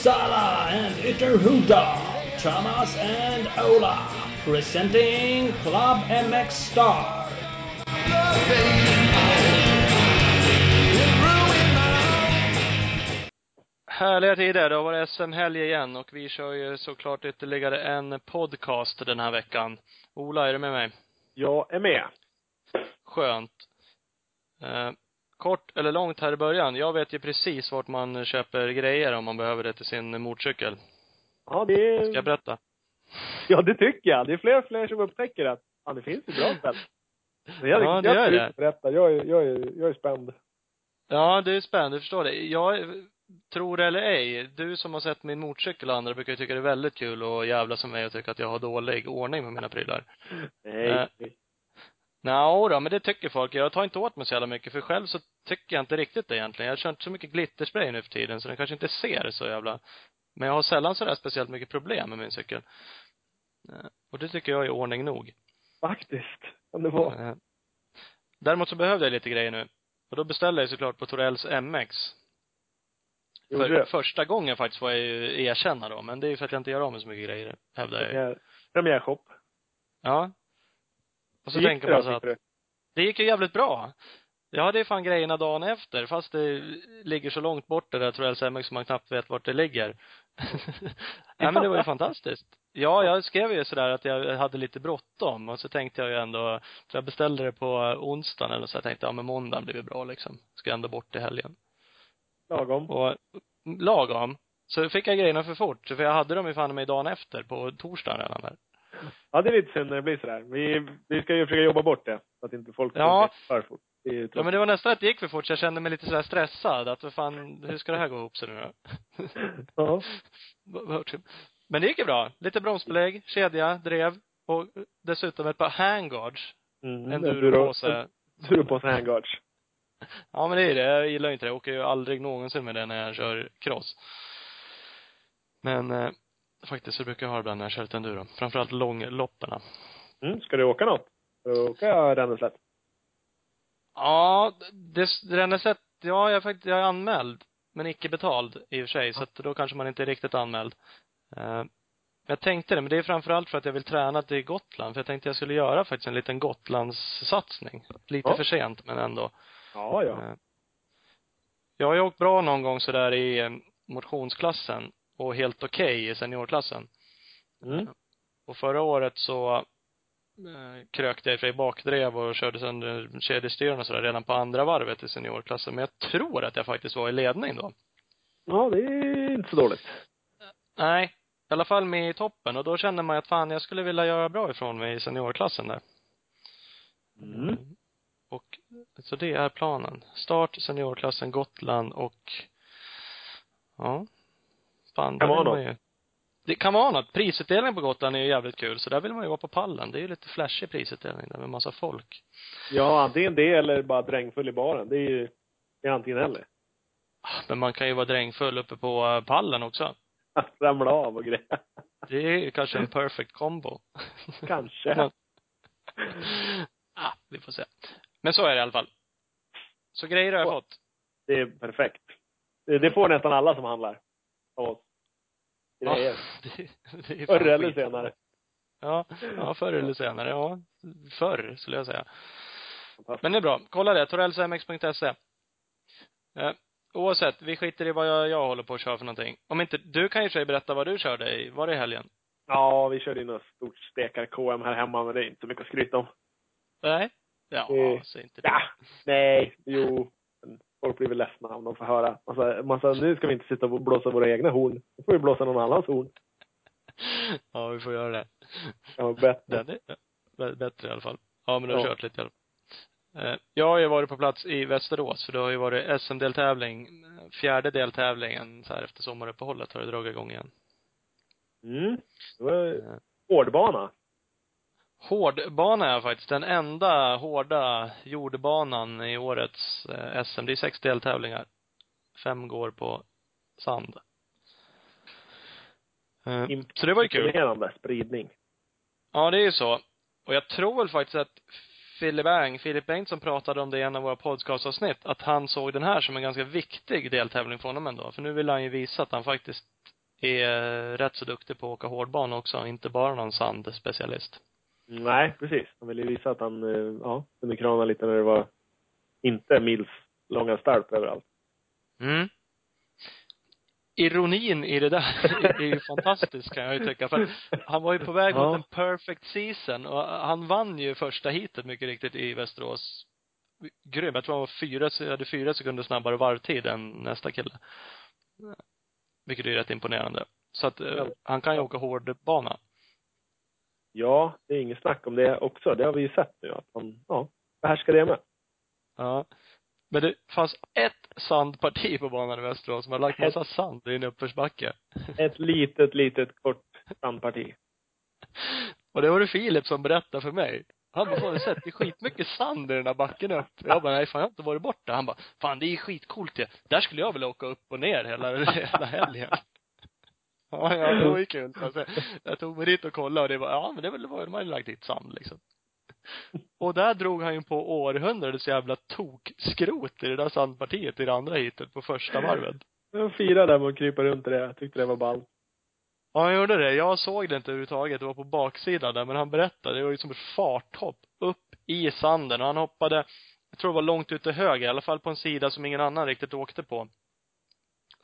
Uppsala and Ytterhuda, Thomas and Ola, presenting Club MX Star. Härliga tider. Det har varit SM-helg igen och vi kör ju såklart ytterligare en podcast den här veckan. Ola, är du med mig? Jag är med. Skönt. Kort eller långt här i början. Jag vet ju precis vart man köper grejer om man behöver det till sin motorcykel. Ja, det Ska jag berätta? Ja, det tycker jag. Det är fler och fler som upptäcker att ja, det finns ju bra ställen. Jag, Ja, det jag gör det. och berätta. Jag är, jag är, jag är spänd. Ja, det är spännande, jag förstår det. Jag tror eller ej, du som har sett min motorcykel och andra brukar ju tycka det är väldigt kul att jävlas med mig och tycka att jag har dålig ordning med mina prylar. Nej. Eh. Nå då, men det tycker folk. Jag tar inte åt mig så jävla mycket, för själv så tycker jag inte riktigt det egentligen. Jag kör inte så mycket glitterspray nu för tiden, så den kanske inte ser så jävla men jag har sällan sådär speciellt mycket problem med min cykel. Eh, Och det tycker jag är ordning nog. Faktiskt. Kan det vara. Eh, Däremot så behövde jag lite grejer nu. Och då beställde jag såklart på Torells MX. Gjorde För det? första gången faktiskt får jag ju erkänna då, men det är ju för att jag inte gör av med så mycket grejer, hävdar jag ju. Premiär, premiärshop. Ja. Och så Gick tänker det man så att, det gick ju jävligt bra. Jag hade ju fan grejerna dagen efter, fast det ligger så långt bort det där Torells MX som man knappt vet vart det ligger. Nej men det var ju fantastiskt. Ja, jag skrev ju sådär att jag hade lite bråttom och så tänkte jag ju ändå, så jag beställde det på onsdagen eller så jag tänkte, ja men måndagen blir väl bra liksom. Ska ändå bort i helgen. Lagom. Och lagom. Så fick jag grejerna för fort, för jag hade dem ju fan med dagen efter, på torsdagen redan där. Ja, det är lite synd när det blir sådär. Vi, vi ska ju försöka jobba bort det. Så att inte folk Ja. för fort. Ja men det var nästan att det gick för fort, så jag kände mig lite sådär stressad, att vad fan, hur ska det här gå ihop sig nu då? Ja. Men det gick ju bra. Lite bromsbelägg, kedja, drev och dessutom ett par handguards. Mm, En duropåse. Duropåse handguards. Ja men det är det. Jag gillar inte det. Jag åker ju aldrig någonsin med det när jag kör cross. Men eh, faktiskt så brukar jag ha det ibland när jag kör lite enduro. Framförallt långlopperna. Mm, ska du åka något? Ska du åka Ränneslätt? Ja, det, det sätt, ja jag är faktiskt, jag är anmäld. Men icke betald i och för sig, så att då kanske man inte är riktigt anmäld. Eh, jag tänkte det, men det är framförallt för att jag vill träna till Gotland. För jag tänkte jag skulle göra faktiskt en liten Gotlandssatsning. Lite Ja. för sent, men ändå. Ja, ja. Eh, Jag har ju åkt bra någon gång sådär i eh, motionsklassen och helt okej i seniorklassen. Mm. Och förra året så eh, krökte jag i för bakdrev och körde sönder kedjestyren och sådär redan på andra varvet i seniorklassen. Men jag tror att jag faktiskt var i ledning då. Ja, det är inte så dåligt. Nej, i alla fall med i toppen och då kände man att fan, jag skulle vilja göra bra ifrån mig i seniorklassen där. Mm. Och, så det är planen. Start seniorklassen Gotland och, ja. Fan, Kan vara något. ju, det kan vara något. Prisutdelningen på Gotland är ju jävligt kul, så där vill man ju vara på pallen. Det är ju lite flashig prisutdelning där med massa folk. Ja, antingen det eller bara drängfull i baren. Det är ju, det är antingen eller. Men man kan ju vara drängfull uppe på eh, pallen också. Ramla av och grejer. Det är ju kanske en perfect combo. Kanske. Men- ah, vi får se. Men så är det i alla fall. Så grejer har jag Ja. fått. Det är perfekt. Det får nästan alla som handlar av oss. Grejer. det, det är Förr eller skit. senare. Ja, ja, förr eller senare. Ja, förr skulle jag säga. Men det är bra. Kolla det. torellsmx.se. Eh, oavsett, vi skiter i vad jag, jag håller på att köra för någonting. Om inte, du kan ju i för sig berätta vad du körde i, var det i helgen? Ja, vi körde in något stort stekar KM här hemma, men det är inte så mycket att skryta om. Nej? Ja, Eh, säg inte det. Ja, nej, jo. Folk blir väl ledsna om de får höra massa, massa, nu ska vi inte sitta och blåsa våra egna horn. Nu får vi blåsa någon annans horn. Ja, vi får göra det. Ja, bättre. Den är bättre i alla fall. Ja, men du har Ja. kört lite i alla fall. Eh, Jag har ju varit på plats i Västerås, för det har ju varit SM-deltävling, fjärde deltävlingen så här efter sommaruppehållet har det dragit igång igen. Mm. Det var Eh, hårdbana. Hårdbana är faktiskt den enda hårda jordbanan i årets eh, SM. Det är sex deltävlingar. Fem går på sand. Eh, Så det var ju kul. Imponerande spridning. Ja, det är ju så. Och jag tror väl faktiskt att Fille Bang, Filip Bengtsson pratade om det i en av våra podcastavsnitt, att han såg den här som en ganska viktig deltävling för honom ändå. För nu vill han ju visa att han faktiskt är rätt så duktig på att åka hårdbana också, inte bara någon sandspecialist. Nej, precis. Han ville visa att han, eh, ja, kunde krana lite när det var inte mils långa start överallt. Mm. Ironin i det där är ju fantastisk kan jag ju tycka. För han var ju på väg Ja. mot en perfect season och han vann ju första heatet mycket riktigt i Västerås. Grym. Jag tror han var fyra, hade fyra sekunder snabbare varvtid än nästa kille. Vilket är rätt imponerande. Så att eh, Ja. han kan ju åka hårdbana. Ja, det är inget snack om det också. Det har vi ju sett nu att han, ja, behärskar det med. Ja. Men det fanns ett sandparti på banan i Västerås som har lagt massa sand i en uppförsbacke. Ett litet, litet kort sandparti. Och det var det Filip som berättade för mig. Han bara, har sett? Det är skitmycket sand i den där backen upp. Jag bara, nej fan jag har inte varit borta. Han bara, fan det är skitcoolt det. Där skulle jag vilja åka upp och ner hela, hela helgen. Ja, ja, det var ju kul. Alltså, jag tog mig dit och kollade och det var, ja men det var, det var de hade lagt dit sand liksom. Och där drog han ju på århundradets jävla tokskrot i det där sandpartiet i det andra hitet på första varvet. Jag firade där med att krypa runt i det. Jag tyckte det var ballt. Ja, han gjorde det. Jag såg det inte överhuvudtaget. Det var på baksidan där. Men han berättade. Det var ju som ett farthopp upp i sanden. Och han hoppade, jag tror det var långt ut till höger. I alla fall på en sida som ingen annan riktigt åkte på.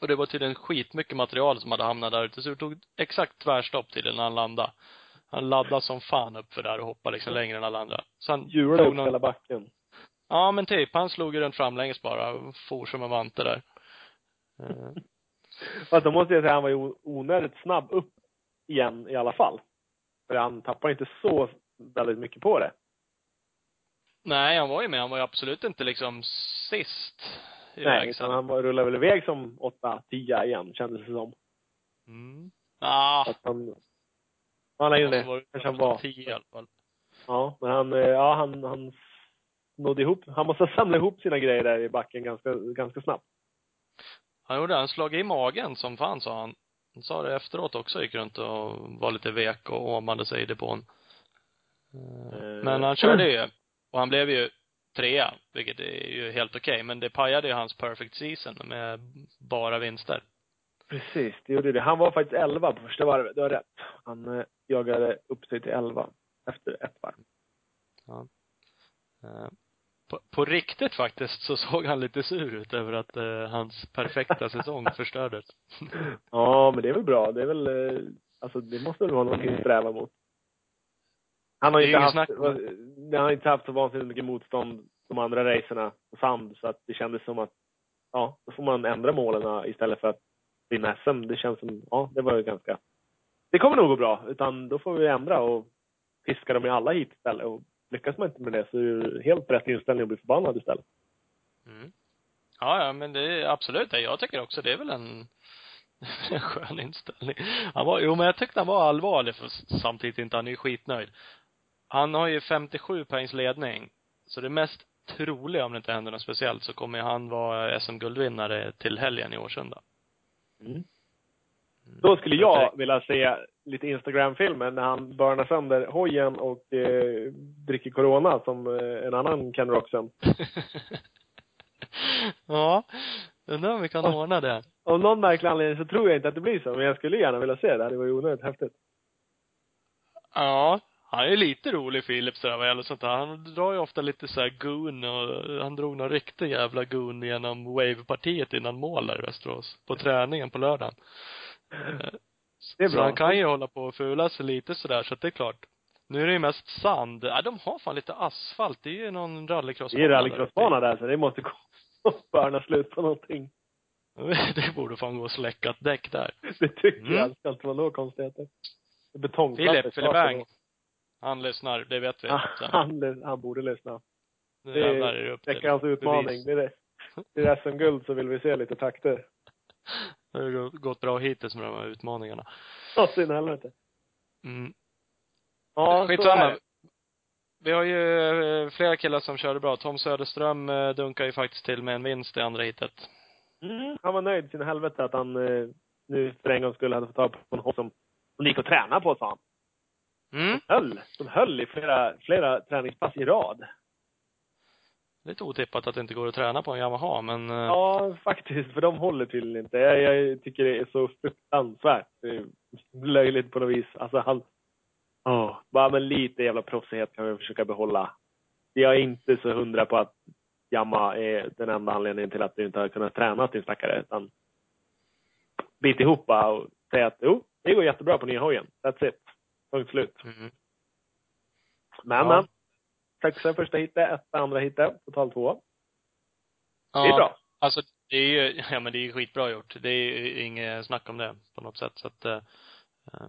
Och det var tydligen skitmycket material som hade hamnat där ute. Så det tog exakt tvärstopp till när han landade. Han laddade som fan upp för där och hoppade liksom längre än alla andra. Så han Hjulade upp någon- hela backen. Ja, men typ. Han slog ju runt framlänges bara och for som en vante där. Eh, Fast då måste jag säga att han var ju onödigt snabb upp igen i alla fall. För han tappade inte så väldigt mycket på det. Nej, han var ju med. Han var ju absolut inte liksom sist Nej, utan han var- rullade väl iväg som 8-10 igen, kändes det som. Mm. Ah, Att han, han ju så det. var Kanske han var. tio i alla fall. Ja, men han, eh, ja han, han nådde ihop, han måste samla ihop sina grejer där i backen ganska, ganska snabbt. Han gjorde det. Han slog i magen som fan sa han. Han sa det efteråt också. Gick runt och var lite vek och åmade sig i depån. Eh, Eh. Men han körde ju. Och han blev ju trea, vilket är ju helt okej. Men det pajade ju hans perfect season med bara vinster. Precis, det gjorde det. Han var faktiskt 11 på första varvet, du har rätt. Han eh, jagade upp sig till 11 efter ett varv. Eh, På, på riktigt faktiskt så såg han lite sur ut över att eh, hans perfekta säsong förstördes. Ja, men det är väl bra. Det är väl, eh, alltså det måste väl vara någonting att sträva mot. Han har ju inte haft, han har inte haft så vansinnigt mycket motstånd de andra racerna på sand, så att det kändes som att, ja, då får man ändra målen istället för att vinna SM. Det känns som, ja, det var ju ganska, det kommer nog gå bra, utan då får vi ändra och fiska dem i alla hit istället. Och lyckas man inte med det så är det ju helt rätt inställning att bli förbannad istället. Mm. Ja, ja, men det är absolut det. Jag tycker också det är väl en, en skön inställning. Han var, jo men jag tyckte han var allvarlig för samtidigt inte, han är ju skitnöjd. Han har ju 57 poängs ledning. Så det mest troliga, om det inte händer något speciellt, så kommer han vara SM-guldvinnare till helgen i Årsunda. Mm. Då skulle jag vilja se lite Instagram-filmer när han börnar sönder hojen och eh, dricker Corona som eh, en annan Ken Roxen. ja. Undrar om vi kan ordna det. Av någon märklig anledning så tror jag inte att det blir så, men jag skulle gärna vilja se det. Det var ju onödigt häftigt. Ja. Han är lite rolig Filip sådär vad gäller sånt där. Han drar ju ofta lite såhär goon och han drog någon riktig jävla goon genom wavepartiet innan mål där i Västerås. På träningen på lördagen. Det är Så bra. han kan ju hålla på och fula sig lite sådär så att det är klart. Nu är det ju mest sand. Ja, de har fan lite asfalt. Det är ju någon rallycrossbana. Det är rallycrossbana där, så det måste gå och slut på någonting. Det borde fan gå att släcka ett däck där. Det tycker Mm. jag. Det ska inte vara några konstigheter. Betongplattor. Filip, Filip Bang. Han lyssnar, det vet vi. Han, han borde lyssna. Nu det- är det upp Veckans utmaning. bevis. Det är det. Är SM-guld så vill vi se lite takter. Det har gått bra hittills med de här utmaningarna. Ja, så in i helvete. Mm. Ja, Skitsamma. Vi har ju eh, flera killar som körde bra. Tom Söderström eh, dunkar ju faktiskt till med en vinst i andra hitet. Mm, han var nöjd sin helvete att han eh, nu för en gång skulle hade fått tag på en hopp som som gick att träna på, sa han. Mm. Höll. De höll i flera, flera träningspass i rad. lite otippat att det inte går att träna på en Yamaha, men eh, Ja, faktiskt. För de håller tydligen inte. Jag, jag tycker det är så fruktansvärt är löjligt på något vis. Alltså han... Åh, bara med lite jävla proffsighet kan vi försöka behålla. Jag är inte så hundra på att Yamaha är den enda anledningen till att du inte har kunnat träna din stackare. Utan bit ihop bara och säga att jo, det går jättebra på nya hojen. That's it. Punkt slut. mm. Men, Ja. men. Sexa första hitet, etta andra hitet, totalt två. ja, Det är bra. Alltså, det är ju, ja men det är ju skitbra gjort. Det är ju inget snack om det på något sätt, så att eh, eh,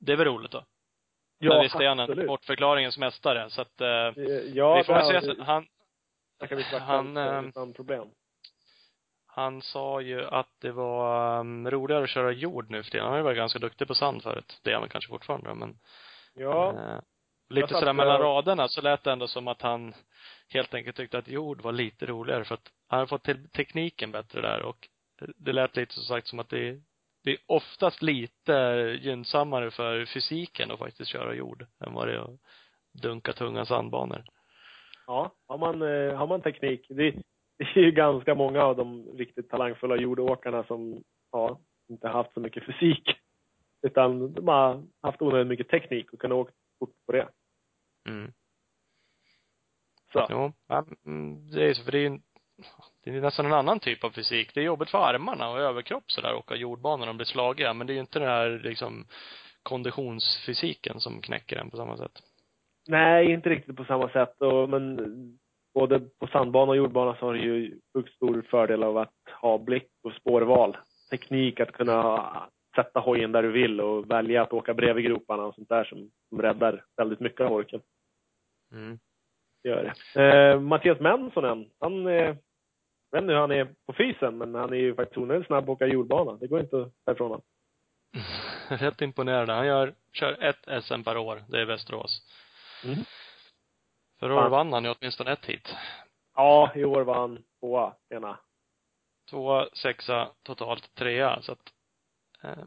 det är väl roligt då. men visst är han en bortförklaringens mästare, så att eh, Ja, vi får väl se. Han, han, om eh, utan problem. Han sa ju att det var um, roligare att köra jord nu för tiden. Han har ju varit ganska duktig på sand förut. Det är han väl kanske fortfarande, men Ja, eh, lite sådär jag- mellan raderna så lät det ändå som att han helt enkelt tyckte att jord var lite roligare för att han har fått till tekniken bättre där och det lät lite som sagt som att det det är oftast lite gynnsammare för fysiken att faktiskt köra jord än vad det är att dunka tunga sandbanor. ja. Har man, eh, har man teknik. Det, det är ju ganska många av de riktigt talangfulla jordåkarna som ja, inte haft så mycket fysik. Utan de har haft onödigt mycket teknik och kunnat åka fort på det. Mm. Så. Jo, ja, mm, det är så, för det är ju en- det är nästan en annan typ av fysik. Det är jobbigt för armarna och överkropp sådär, åka jordbanor de blir slagiga. Men det är ju inte den här liksom konditionsfysiken som knäcker en på samma sätt. Nej, inte riktigt på samma sätt. Och, men både på sandbana och jordbana så har du ju sjukt stor fördel av att ha blick och spårval. Teknik att kunna sätta hojen där du vill och välja att åka bredvid groparna och sånt där som, som räddar väldigt mycket av orken. Mm. Det gör det. Eh, Mattias Mensonen, han eh, jag vet inte hur han är på fysen, men han är ju faktiskt onödigt snabb att åka jordbana. Det går inte att ifrån honom. Rätt imponerande. Han gör, kör ett SM per år. Det är Västerås. Mm. Förra året vann han ju åtminstone ett hit. Ja, i år var han tvåa, ena. Tvåa, sexa, totalt trea. Så att, eh,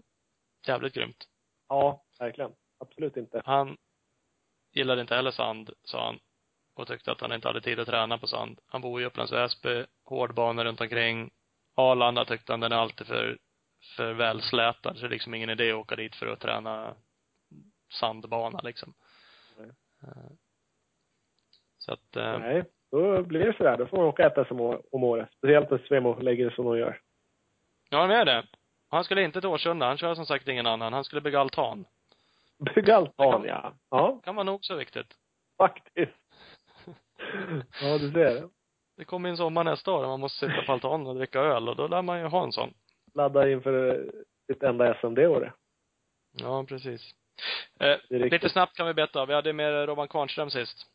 jävligt grymt. Ja, verkligen. Absolut inte. Han gillade inte heller sand, sa han. Och tyckte att han inte hade tid att träna på sand. Han bor i Upplands Väsby, hårdbanor runt omkring. Arlanda tyckte han den är alltid för, för välslätad. Så det är liksom ingen idé att åka dit för att träna sandbana liksom. Nej. Eh, Så att, eh, Nej, då blir det sådär. Då får man åka ett SM om året. Speciellt när Svemo lägger det som de gör. ja, han är det. Han skulle inte till Årsunda. Han kör som sagt ingen annan. Han skulle bygga altan. Bygga altan, ja. Ja, kan vara nog så viktigt. faktiskt. Ja, du ser. Det kommer en sommar nästa år man måste sitta på altanen och dricka öl och då lär man ju ha en sån. Ladda inför sitt enda SM det året. Ja, precis. Eh, lite snabbt kan vi beta. Vi hade med Robban Kvarnström sist.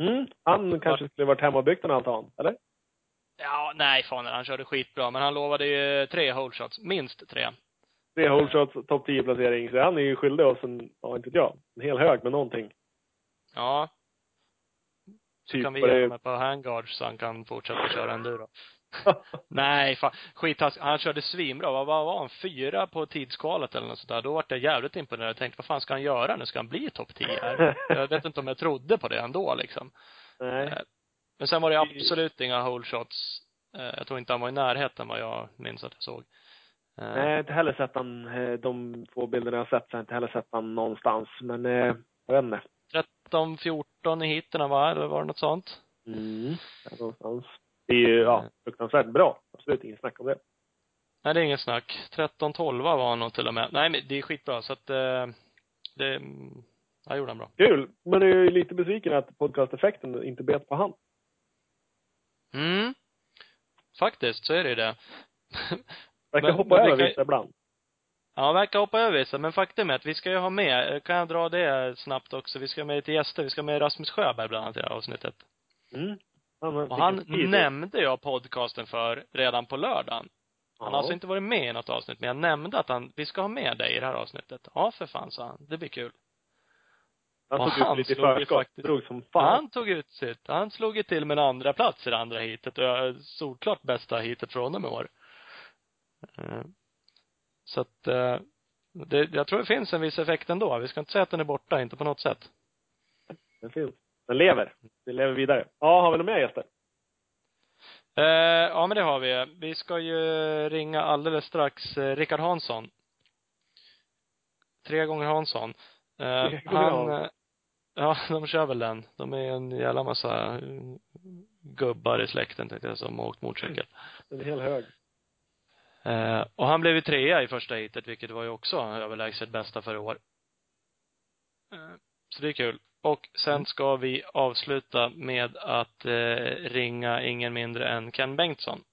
Mm. Han kanske skulle varit hemma och byggt en altan, eller? Ja, nej fan han körde skitbra. Men han lovade ju tre hole shots. Minst tre. Tre hole shots, topp 10 placering. Så han är ju skyldig oss en, ja inte jag, en hel hög med någonting. Ja. Så Typ kan vi ge honom ett par handguards så han kan fortsätta köra enduro. Nej, fan. Skittaskigt. Han körde svinbra. Vad vad var han? Fyra på tidskvalet eller något sådär. Då vart jag jävligt imponerad. Jag tänkte, vad fan ska han göra nu? Ska han bli topp 10 här? Jag vet inte om jag trodde på det ändå liksom. Nej. Eh, Men sen var det absolut inga hole shots. Eh, Jag tror inte han var i närheten vad jag minns att jag såg. Eh, Nej, jag har inte heller sett han, de två bilderna jag har sett, så har jag inte heller sett han någonstans. Men, jag vet inte. 13, 14 i heaterna va? Eller var det något sånt? Mm. Där någonstans. Det är ju, ja, fruktansvärt bra. Absolut inget snack om det. Nej, det är inget snack. 13, 12 var han nog till och med. Nej, men det är skitbra. Så att, eh, det, mm, jag gjorde han bra. Kul! Men jag är lite besviken att podcasteffekten inte bet på han. Mm. Faktiskt, så är det ju det. Verkar Men- hoppa men över kan- vissa ibland. Ja, verkar hoppa över vissa. Men faktum är att vi ska ju ha med, kan jag dra det snabbt också? Vi ska ha med lite gäster. Vi ska ha med Rasmus Sjöberg bland annat i det här avsnittet. Mm. Och han nämnde jag podcasten för redan på lördagen. Han har alltså inte varit med i något avsnitt, men jag nämnde att han, vi ska ha med dig i det här avsnittet. Ja, för fan, sa han. Det blir kul. Han och tog ut han lite i slog faktiskt- Drog som fan. Han tog ut sitt. Han slog ju till med en andra plats i det andra heatet och solklart bästa heatet från honom i år. Eh, Så att, eh, det, jag tror det finns en viss effekt ändå. Vi ska inte säga att den är borta, inte på något sätt. Det finns. Den lever. Den lever vidare. Ja, har vi några mer gäster? Eh, ja, men det har vi. Vi ska ju ringa alldeles strax eh, Rickard Hansson. Tre gånger Hansson. Eh, han, eh, ja, de kör väl den. De är en jävla massa gubbar i släkten tänkte jag som har åkt motorcykel. En hel hög. Eh, och han blev ju trea i första heatet, vilket var ju också överlägset bästa för i år. Eh, så det är kul. Och sen ska vi avsluta med att eh, ringa ingen mindre än Ken Bengtsson.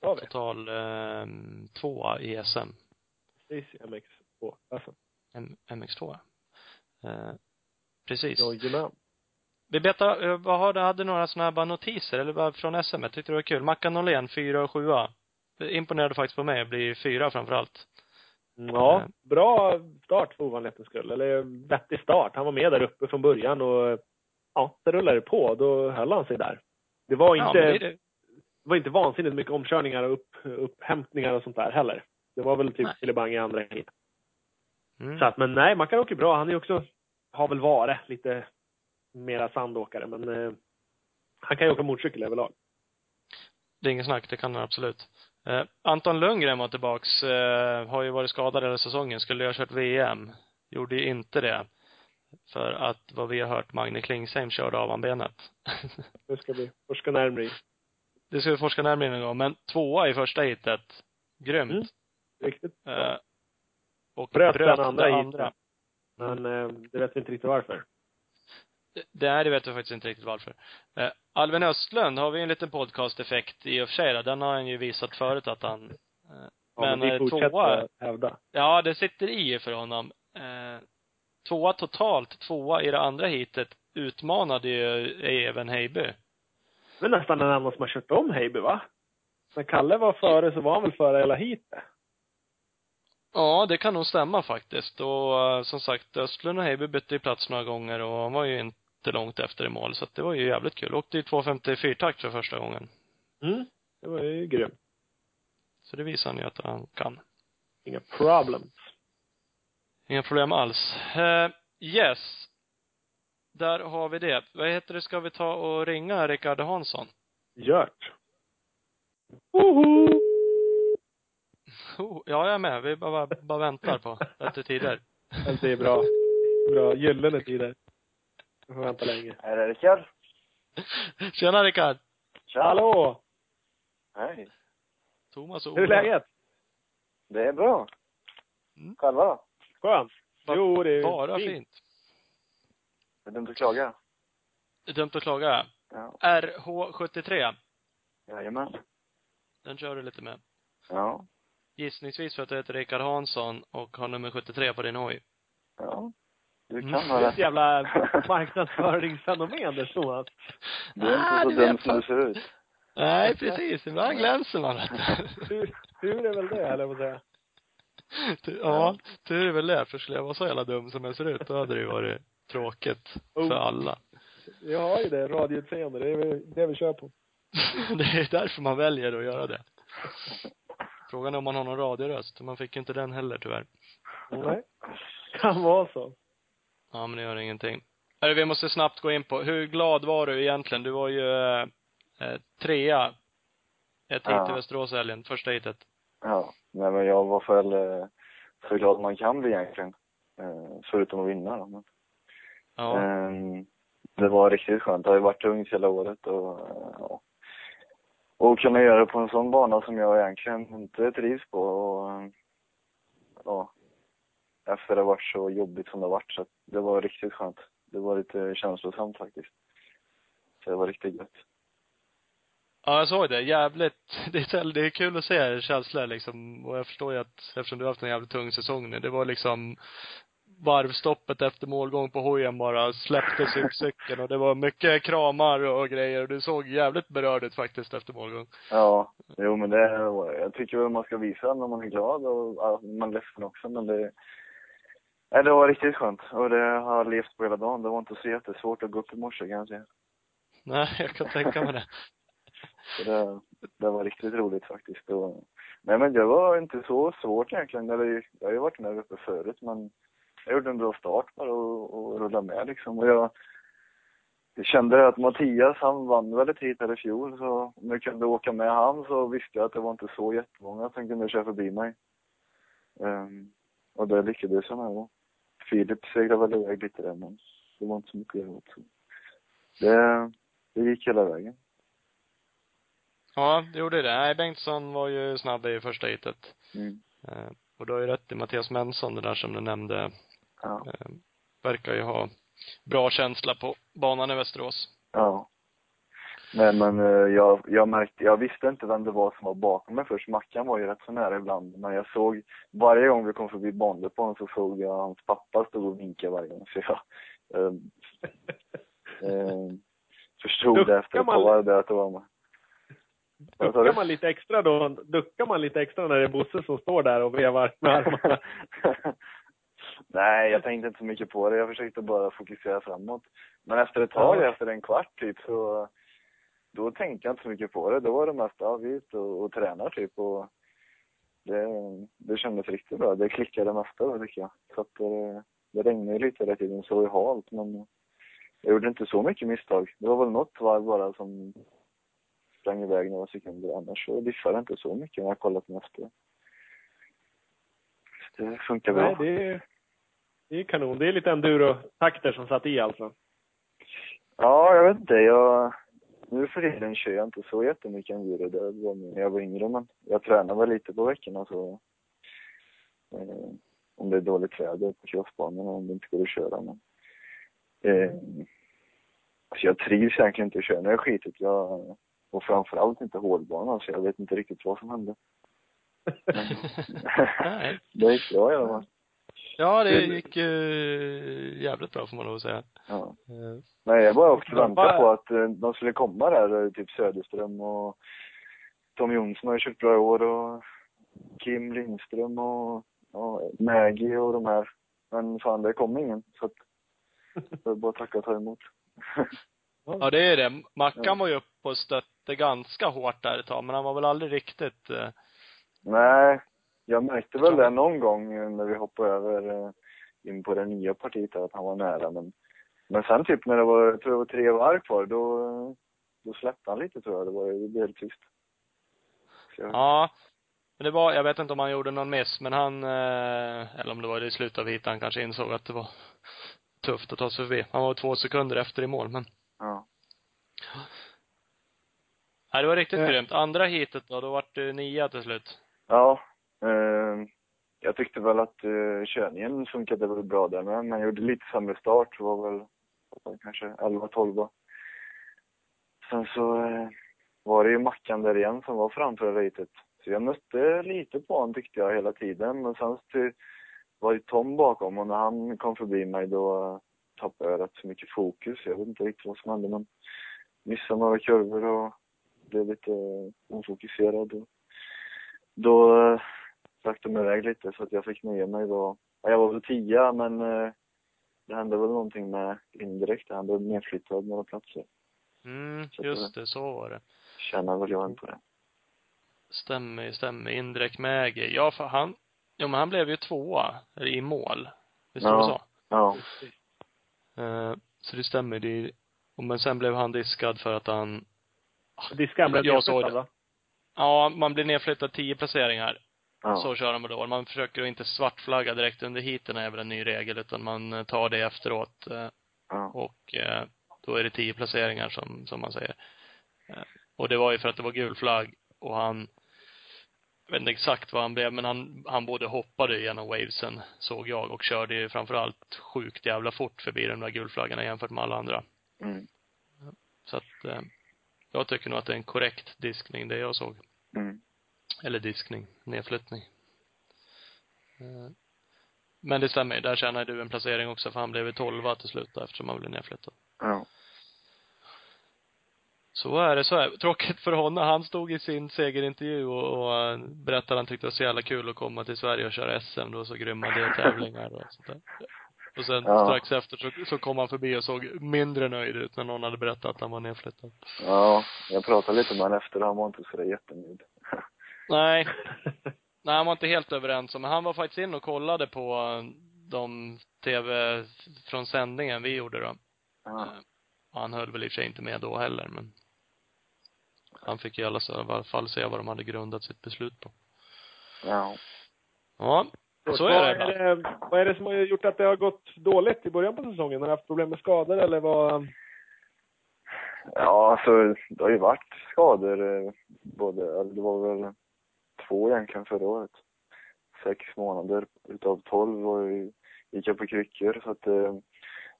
Total eh, tvåa i SM. Precis, MX2. Alltså. M- MX2. Eh, precis. Jajamän. Vi betar, eh, vad har du, hade några sådana här bara notiser, eller bara från SM? Jag tyckte det var kul. Mackan Norlén, fyra och sjua. Det imponerade faktiskt på mig, att bli fyra framförallt. Ja, Eh. bra start för ovanlighetens skull. Eller vettig start. Han var med där uppe från början och ja, det rullade på. Då höll han sig där. Det var Ja, inte, men det det. det var inte vansinnigt mycket omkörningar och upp, upphämtningar och sånt där heller. Det var väl typ filibang i andra hit. Mm. Så att, men nej, man kan åka bra. Han är också, har väl varit lite mera sandåkare, men eh, han kan ju åka motorcykel överlag. Det är inget snack, det kan han absolut. Eh, Anton Lundgren var tillbaks, eh, har ju varit skadad hela säsongen, skulle ju ha kört VM. Gjorde ju inte det. För att vad vi har hört, Magne Klingsheim körde av han benet. Nu ska vi forska närmare i. det ska vi forska närmare någon gång, men tvåa i första hitet. Grymt. Mm. Riktigt. Eh, och Bröt bröt, den andra det andra. Men eh, det vet vi inte riktigt varför. Det- Det vet vi faktiskt inte riktigt varför. Eh, Alvin Östlund har vi en liten podcast-effekt i och för sig då. Den har han ju visat förut att han eh, Ja, men, vi eh, tvåa- hävda. Ja, det sitter i för honom. Eh, tvåa totalt, tvåa i det andra hitet utmanade ju även Heiby. Det är nästan den enda som har kört om Heiby, va? När Kalle var före så var han väl före hela heatet? Ja, det kan nog stämma faktiskt. Och eh, som sagt, Östlund och Heiby bytte ju plats några gånger och han var ju inte långt efter i mål. Så att det var ju jävligt kul. Åkte ju 2.54 takt för första gången. Mm. Det var ju grymt. Så det visar han ju att han kan. Inga problems. Inga problem alls. Eh, yes. Där har vi det. Vad heter det, ska vi ta och ringa Rickard Hansson? Gjort. Woho! Oh, ja, jag är med. Vi bara, bara väntar på bättre tider. Det är bra. Bra. Gyllene tider. Jag får vänta länge. Är det Rickard? Tjena Rickard! Tja. Hallå! Hej. Thomas och Hur är Ola. läget? Det är bra. Mm. Själva då? Skönt. Jo, det är Bara fint. fint. Det är dumt att klaga. Det är dumt att klaga. Ja. RH73. Jajamän. Den kör du lite med. Ja. Gissningsvis för att du heter Rickard Hansson och har nummer 73 på din hoj. Ja. Du Mm. kan Det ha är ett jävla marknadsföringsfenomen det Thomas. Du är Ah, inte så det dum som du ser ut. Nej, precis. Ibland glänser man du. Tur, tur är väl det, att säga. Tu- Ja, tur är väl det. För skulle jag vara så jävla dum som jag ser ut, då hade det ju varit tråkigt Oh. för alla. Jag har ju det, radioutseende. Det är väl det vi kör på. Det är därför man väljer att göra det. Frågan är om man har någon radioröst. Man fick ju inte den heller tyvärr. Nej. Kan vara så. Ja, men det gör ingenting. Hörru, vi måste snabbt gå in på, hur glad var du egentligen? Du var ju eh, eh, trea. Ett hit Ja. i Västerås helgen, första hitet. Ja. Nej men jag var väl eh, så glad man kan bli egentligen. Eh, förutom att vinna då. Men, Ja. Ehm, det var riktigt skönt. Det har ju varit tungt hela året och eh, ja. Och kunna göra det på en sån bana som jag egentligen inte trivs på och eh, ja. Efter det varit så jobbigt som det varit så det var riktigt skönt. Det var lite känslosamt faktiskt. Så det var riktigt gött. Ja, jag såg det. Jävligt, det är, det är kul att se känslor liksom. Och jag förstår ju att, eftersom du har haft en jävligt tung säsong nu, det var liksom varvstoppet efter målgång på hojen bara släppte cykeln och det var mycket kramar och grejer och du såg jävligt berörd ut faktiskt efter målgång. Ja, jo men det, jag tycker väl man ska visa när man är glad och man är ledsen också men det, nej, det var riktigt skönt och det har jag levt på hela dagen. Det var inte så jättesvårt att gå upp i morse kan jag säga. Nej, jag kan tänka mig det. Så det, det var riktigt roligt faktiskt. Och, nej men det var inte så svårt egentligen. Eller, jag har ju varit med uppe förut men jag gjorde en bra start bara och, och rullade med liksom. Och jag, jag kände att Mattias, han vann väl ett hit här i fjol, så om jag kunde åka med han så visste jag att det var inte så jättemånga som kunde köra förbi mig. Um, och det lyckades jag med då. Filip segrade väl iväg lite där, men det var inte så mycket att göra åt. Det, det gick hela vägen. Ja, det gjorde det. Nej, Bengtsson var ju snabb i första hitet. Mm. Eh, och du har ju rätt i Mattias Mensson, det där som du nämnde. Ja. Eh, verkar ju ha bra känsla på banan i Västerås. Ja. Nej men eh, jag, jag märkte, jag visste inte vem det var som var bakom mig först. Mackan var ju rätt så nära ibland. Men jag såg, varje gång vi kom förbi bandet så såg jag hans pappa stå och vinka varje gång. Så jag eh, eh, förstod Duckar det efter ett man- tag där att det var du? Duckar man lite extra då? Duckar man lite extra när det är Bosse som står där och vevar med armarna? Nej, jag tänkte inte så mycket på det. Jag försökte bara fokusera framåt. Men efter ett tag, Ja. efter en kvart typ, så då tänkte jag inte så mycket på det. Då var det mest, ja, vi är ute och, och tränar typ och det, det kändes riktigt bra. Det klickade mesta då tycker jag. Så att det, det regnade lite hela tiden, så i halt, men jag gjorde inte så mycket misstag. Det var väl något varv bara som sprang iväg några sekunder. Annars så diffade det inte så mycket när jag kollat på efter. Så Det funkar bra. Nej, det är, det är kanon. Det är lite enduro-takter som satt i alltså. Ja, jag vet inte. Jag, nu för tiden kör jag inte så jättemycket enduro. Det var när jag var yngre, men jag tränar väl lite på veckorna så eh, om det är dåligt väder på crossbanorna, om det inte går att köra. Men, eh, alltså jag trivs egentligen inte att köra när det är skitigt. Jag, och framförallt inte hårdbana, så jag vet inte riktigt vad som hände. Men, det gick bra i alla fall. Ja, det gick eh, jävligt bra får man nog säga. Ja. Eh, Nej, jag bara också väntade på att eh, de skulle komma där, eh, typ Söderström och Tom Jonsson har ju kört bra i år och Kim Lindström och ja, Maggie och de här. Men fan, det kom ingen. Så att det är bara att tacka och ta emot. Ja, det är det. Mackan Ja. var ju uppe och stötte ganska hårt där ett tag, men han var väl aldrig riktigt eh, Nej, jag märkte väl det någon gång eh, när vi hoppade över eh, in på det nya partiet att han var nära. Men, men sen typ när det var, jag tror det var tre varv kvar, då, då släppte han lite tror jag. Det, var, det blev helt tyst. Så Ja. Men det var, jag vet inte om han gjorde någon miss, men han, eh, eller om det var i slutet av heat han kanske insåg att det var tufft att ta sig förbi. Han var två sekunder efter i mål, men ja. nej, det var riktigt Eh. grymt. Andra heatet då, då vart det nia till slut. Ja, Ehm, jag tyckte väl att eh, körningen funkade väl bra där med, men jag gjorde lite sämre start. Det var väl kanske 11-12. Sen så eh, var det ju Mackan där igen som var framför racet. Så jag mötte lite på honom tyckte jag hela tiden. Men sen så var ju Tom bakom och när han kom förbi mig då tappade jag rätt så mycket fokus. Jag vet inte riktigt vad som hände men missade några kurvor och blev lite ofokuserad. Då stack de iväg lite så att jag fick nöja mig då. Ja, Jag var väl tia men eh, det hände väl någonting med indirekt. Han blev nedflyttad några platser. Mm, Så just det, så var det. Tjänar väl jag in på det. Stämmer, stämmer. Indirekt med Äge. Ja, för han, ja men han blev ju tvåa i mål. Visst var det Ja. så? Ja. Eh, så det stämmer. Det, är- och men sen blev han diskad för att han, Diskan blev Jag såg nedflyttad, det. va? ja, man blir nedflyttad tio placeringar. Ja. Så kör de då. Man försöker inte svartflagga direkt under heaten är väl en ny regel, utan man eh, tar det efteråt. eh, Ja. Och eh, då är det tio placeringar som, som man säger. Och det var ju för att det var gul flagg och han, jag vet inte exakt vad han blev, men han, han både hoppade genom wavesen, såg jag, och körde ju framförallt sjukt jävla fort förbi de där gulflaggorna jämfört med alla andra. Mm. Så att, jag tycker nog att det är en korrekt diskning, det jag såg. Mm. Eller diskning, nedflyttning. Eh, Men det stämmer, där tjänar du en placering också, för han blev ju tolva till slut då, eftersom han blev nedflyttad. Ja. Så är det, så är det. Tråkigt för honom. Han stod i sin segerintervju och, och eh, berättade att han tyckte det var så jävla kul att komma till Sverige och köra SM. Var så grymma deltävlingar och sånt där. Och sen Ja. strax efter så, så kom han förbi och såg mindre nöjd ut när någon hade berättat att han var nedflyttad. Ja, jag pratade lite med honom efter han var inte sådär jättenöjd. Nej. Nej, han var inte helt överens om, men han var faktiskt in och kollade på, de tv, från sändningen vi gjorde då. Eh, och han höll väl i och för sig inte med då heller, men han fick i alla fall se vad de hade grundat sitt beslut på. ja. Ja, så är vad det ibland. är det, vad är det som har gjort att det har gått dåligt i början på säsongen? Har du haft problem med skador eller vad? Ja, alltså det har ju varit skador eh, både, det var väl två egentligen förra året. Sex månader utav tolv var jag, gick jag på kryckor så att eh,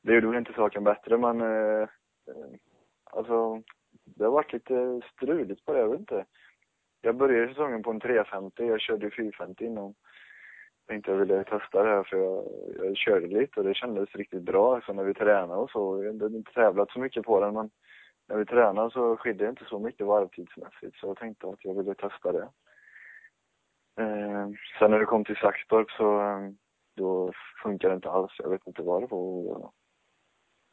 det gjorde väl inte saken bättre men eh, eh, alltså det har varit lite struligt på det, jag vet inte. Jag började säsongen på en 350, jag körde 450 innan. Jag Tänkte jag ville testa det här för jag, jag körde lite och det kändes riktigt bra. Så när vi tränade och så, jag hade inte tävlat så mycket på den men när vi tränade så skilde det inte så mycket varvtidsmässigt så jag tänkte att jag ville testa det. Eh, sen när det kom till Saxtorp så eh, då funkade det inte alls. Jag vet inte vad det var.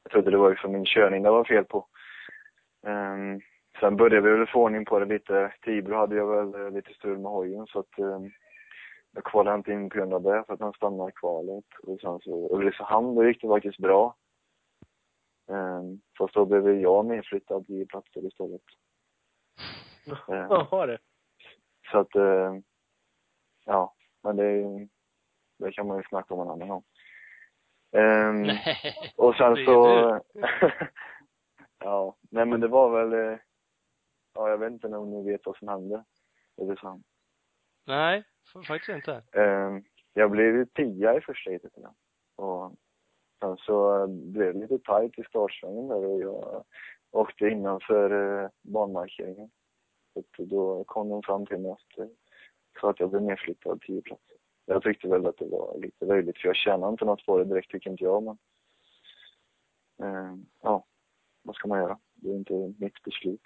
Jag trodde det var liksom min körning det var fel på. Eh, sen började vi väl få ordning på det lite. Tibro hade jag väl eh, lite strul med hojen så att eh, jag kvalade inte in på grund av det för att han stannade i kvalet. Och sen så Ulricehamn, då gick det faktiskt bra. Um, fast då blev jag nedflyttad i platser istället. Eh, Jaha det. så att, eh, ja, men det, det kan man ju snacka om en annan gång. Ehm, Nej. och sen det så, ja, nej men det var väl, eh, ja jag vet inte om ni vet vad som hände. Det är sant. Nej, faktiskt inte. Ehm, jag blev ju tia i första heatet. Och sen så blev det lite tajt i startsvängen där och jag åkte innanför eh, banmarkeringen. Så då kom de fram till mig efter, så att jag blev nedflyttad tio platser. Jag tyckte väl att det var lite löjligt för jag tjänade inte något på det direkt tycker inte jag men ehm, ja, vad ska man göra? Det är inte mitt beslut.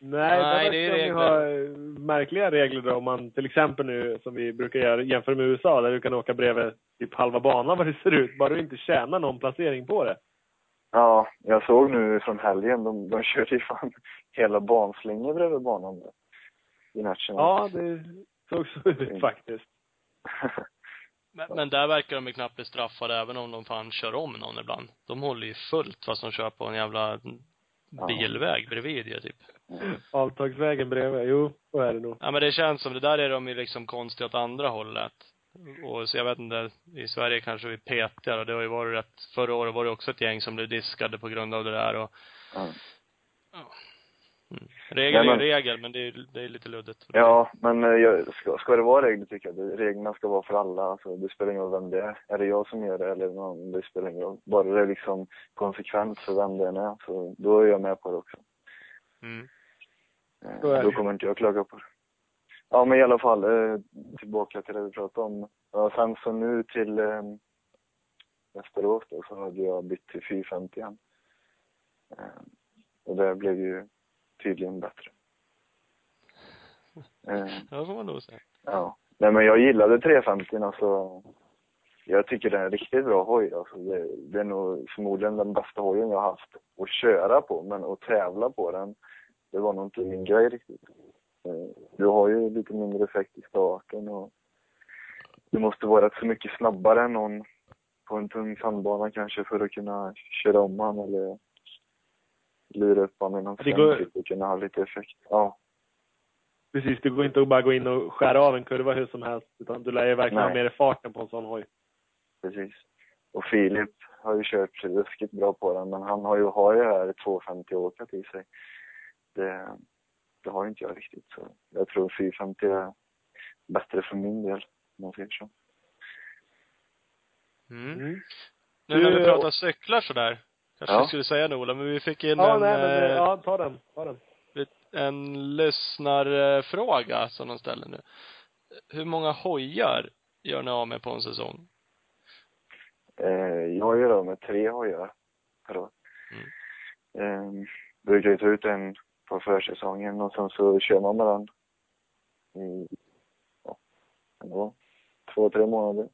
Nej, Nej, det är verkar ni ha eh, märkliga regler då. Om man till exempel nu, som vi brukar göra, jämför med USA, där du kan åka bredvid typ halva banan vad det ser ut, bara du inte tjänar någon placering på det. Ja, jag såg nu från helgen, de, de körde ju fan hela banslingor bredvid banan där. I matchen. Ja, det såg så ut Mm. faktiskt. Men, men där verkar de ju knappt bli straffade även om de fan kör om någon ibland. De håller ju fullt fast de kör på en jävla bilväg bredvid ju typ. Avtagsvägen bredvid. Jo, så är det nog. Ja men det känns som, det där är de ju liksom konstiga åt andra hållet. Och så jag vet inte, i Sverige kanske vi petiga och det har ju varit rätt, förra året var det också ett gäng som blev diskade på grund av det där och Ja. Regel Nej, är men- ju regel, men det är, det är lite luddigt. Ja, men eh, jag, ska, ska det vara regler tycker jag, reglerna ska vara för alla. Alltså, det spelar ingen roll vem det är. Är det jag som gör det eller någon, det spelar ingen roll. Bara det är liksom konsekvent för vem det än är, så då är jag med på det också. Mm. Eh, är Då kommer inte jag klaga på det. Ja, men i alla fall, eh, tillbaka till det vi pratade om. Ja, sen så nu till eh, Västerås då, så hade jag bytt till 450 igen. Eh, och det blev ju tydligen bättre. Eh, Ja, får man nog säga. Ja. Nej men jag gillade 350 alltså. Jag tycker det är en riktigt bra hoj. Alltså det, det är nog förmodligen den bästa hojen jag har haft att köra på. Men att tävla på den, det var nog inte min grej riktigt. Eh, Du har ju lite mindre effekt i starten och du måste vara rätt så mycket snabbare än någon på en tung sandbana kanske för att kunna köra om han eller lura upp han i någon Det går- sväng och kunna ha lite effekt. Ja. Precis, det går inte att bara gå in och skära av en kurva hur som helst. Utan du lär ju verkligen ha Nej. mer farten på en sån hoj. Precis. Och Filip har ju kört ruskigt bra på den, men han har ju, har ju här 250 åkat i sig. Det, det har ju inte jag riktigt, så jag tror 450 är bättre för min del, om man säger så. Mm. Mm. Nu när vi Du- pratar cyklar sådär, kanske Ja. skulle säga det Ola, men vi fick in Ja, en, nej men eh, ja, ta den. Ta den. en lyssnarfråga som de ställer nu. Hur många hojar gör ni av med på en säsong? Eh, jag gör av med tre hojar per år. Mm. Eh, brukar ju ta ut en på försäsongen och sen så kör man med den i, ja, två, tre månader.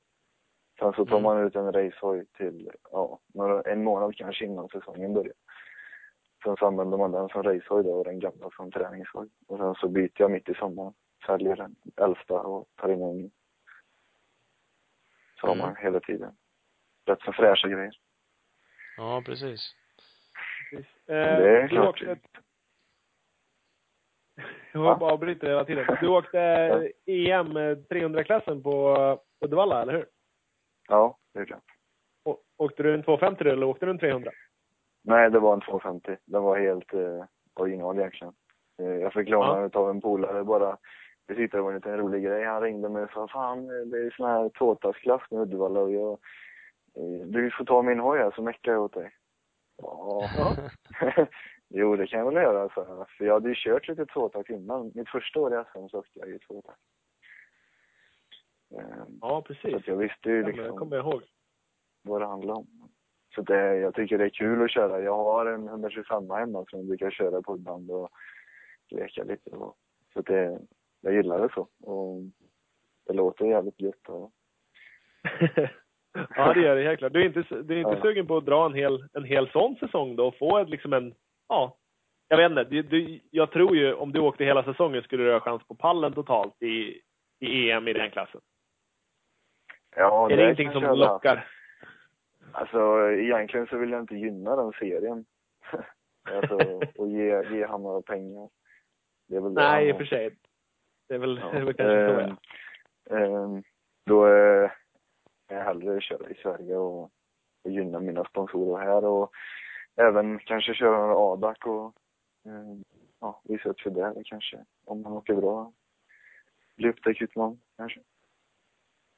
Sen så tar Mm. man ut en racehoj till, ja, några, en månad kanske innan säsongen börjar. Sen så använder man den som racehoj då och den gamla som träningshoj. Och sen så byter jag mitt i sommaren. Säljer den äldsta och tar in en ny. Så har Mm. man hela tiden. Rätt så fräscha grejer. Ja, precis. Precis. Det är Eh, du klart. åkte... Jag avbryter hela tiden. Du åkte EM 300-klassen på Uddevalla, eller hur? Ja, det är klart. Å- Åkte du en 250 eller åkte du en 300? Nej, det var en 250. Den var helt eh, original egentligen. Eh, jag fick låna Ja. den utav en polare bara. Jag tyckte det var en liten rolig grej. Han ringde mig och sa fan det är sån här tvåtaktsklass med Uddevalla och jag, eh, du får ta min hoj här så meckar jag åt dig. Ja. jo, det kan jag väl göra, så jag. För jag hade ju kört lite tvåtakt innan. Mitt första år i SM så åkte jag ju tvåtakt. Ja, Så precis. att jag visste ju Ja, liksom kommer jag ihåg. vad det handlar om. Så det, jag tycker det är kul att köra. Jag har en 125 hemma som jag brukar köra på ibland och leka lite. Och, så det, jag gillar det så. Och det låter jävligt gött. Och, ja, det gör det helt klart. Du är inte, du är inte Ja. sugen på att dra en hel, en hel sån säsong då och få ett, liksom en, ja, jag vet inte. Du, du, jag tror ju om du åkte hela säsongen skulle du ha chans på pallen totalt i, i EM i den klassen. Ja, är det ingenting kanske som haft. lockar? Alltså egentligen så vill jag inte gynna den serien. alltså, och ge, ge han några pengar. Det är väl det Nej, han i och för sig. Det är väl, Ja. det är väl kanske så, Ehm, ja. ehm, då eh, är jag hellre köra i Sverige och, och gynna mina sponsorer här och även kanske köra några ADAC och ehm, ja, visa upp sig där kanske. Om man åker bra. Bli upptäckt utman kanske.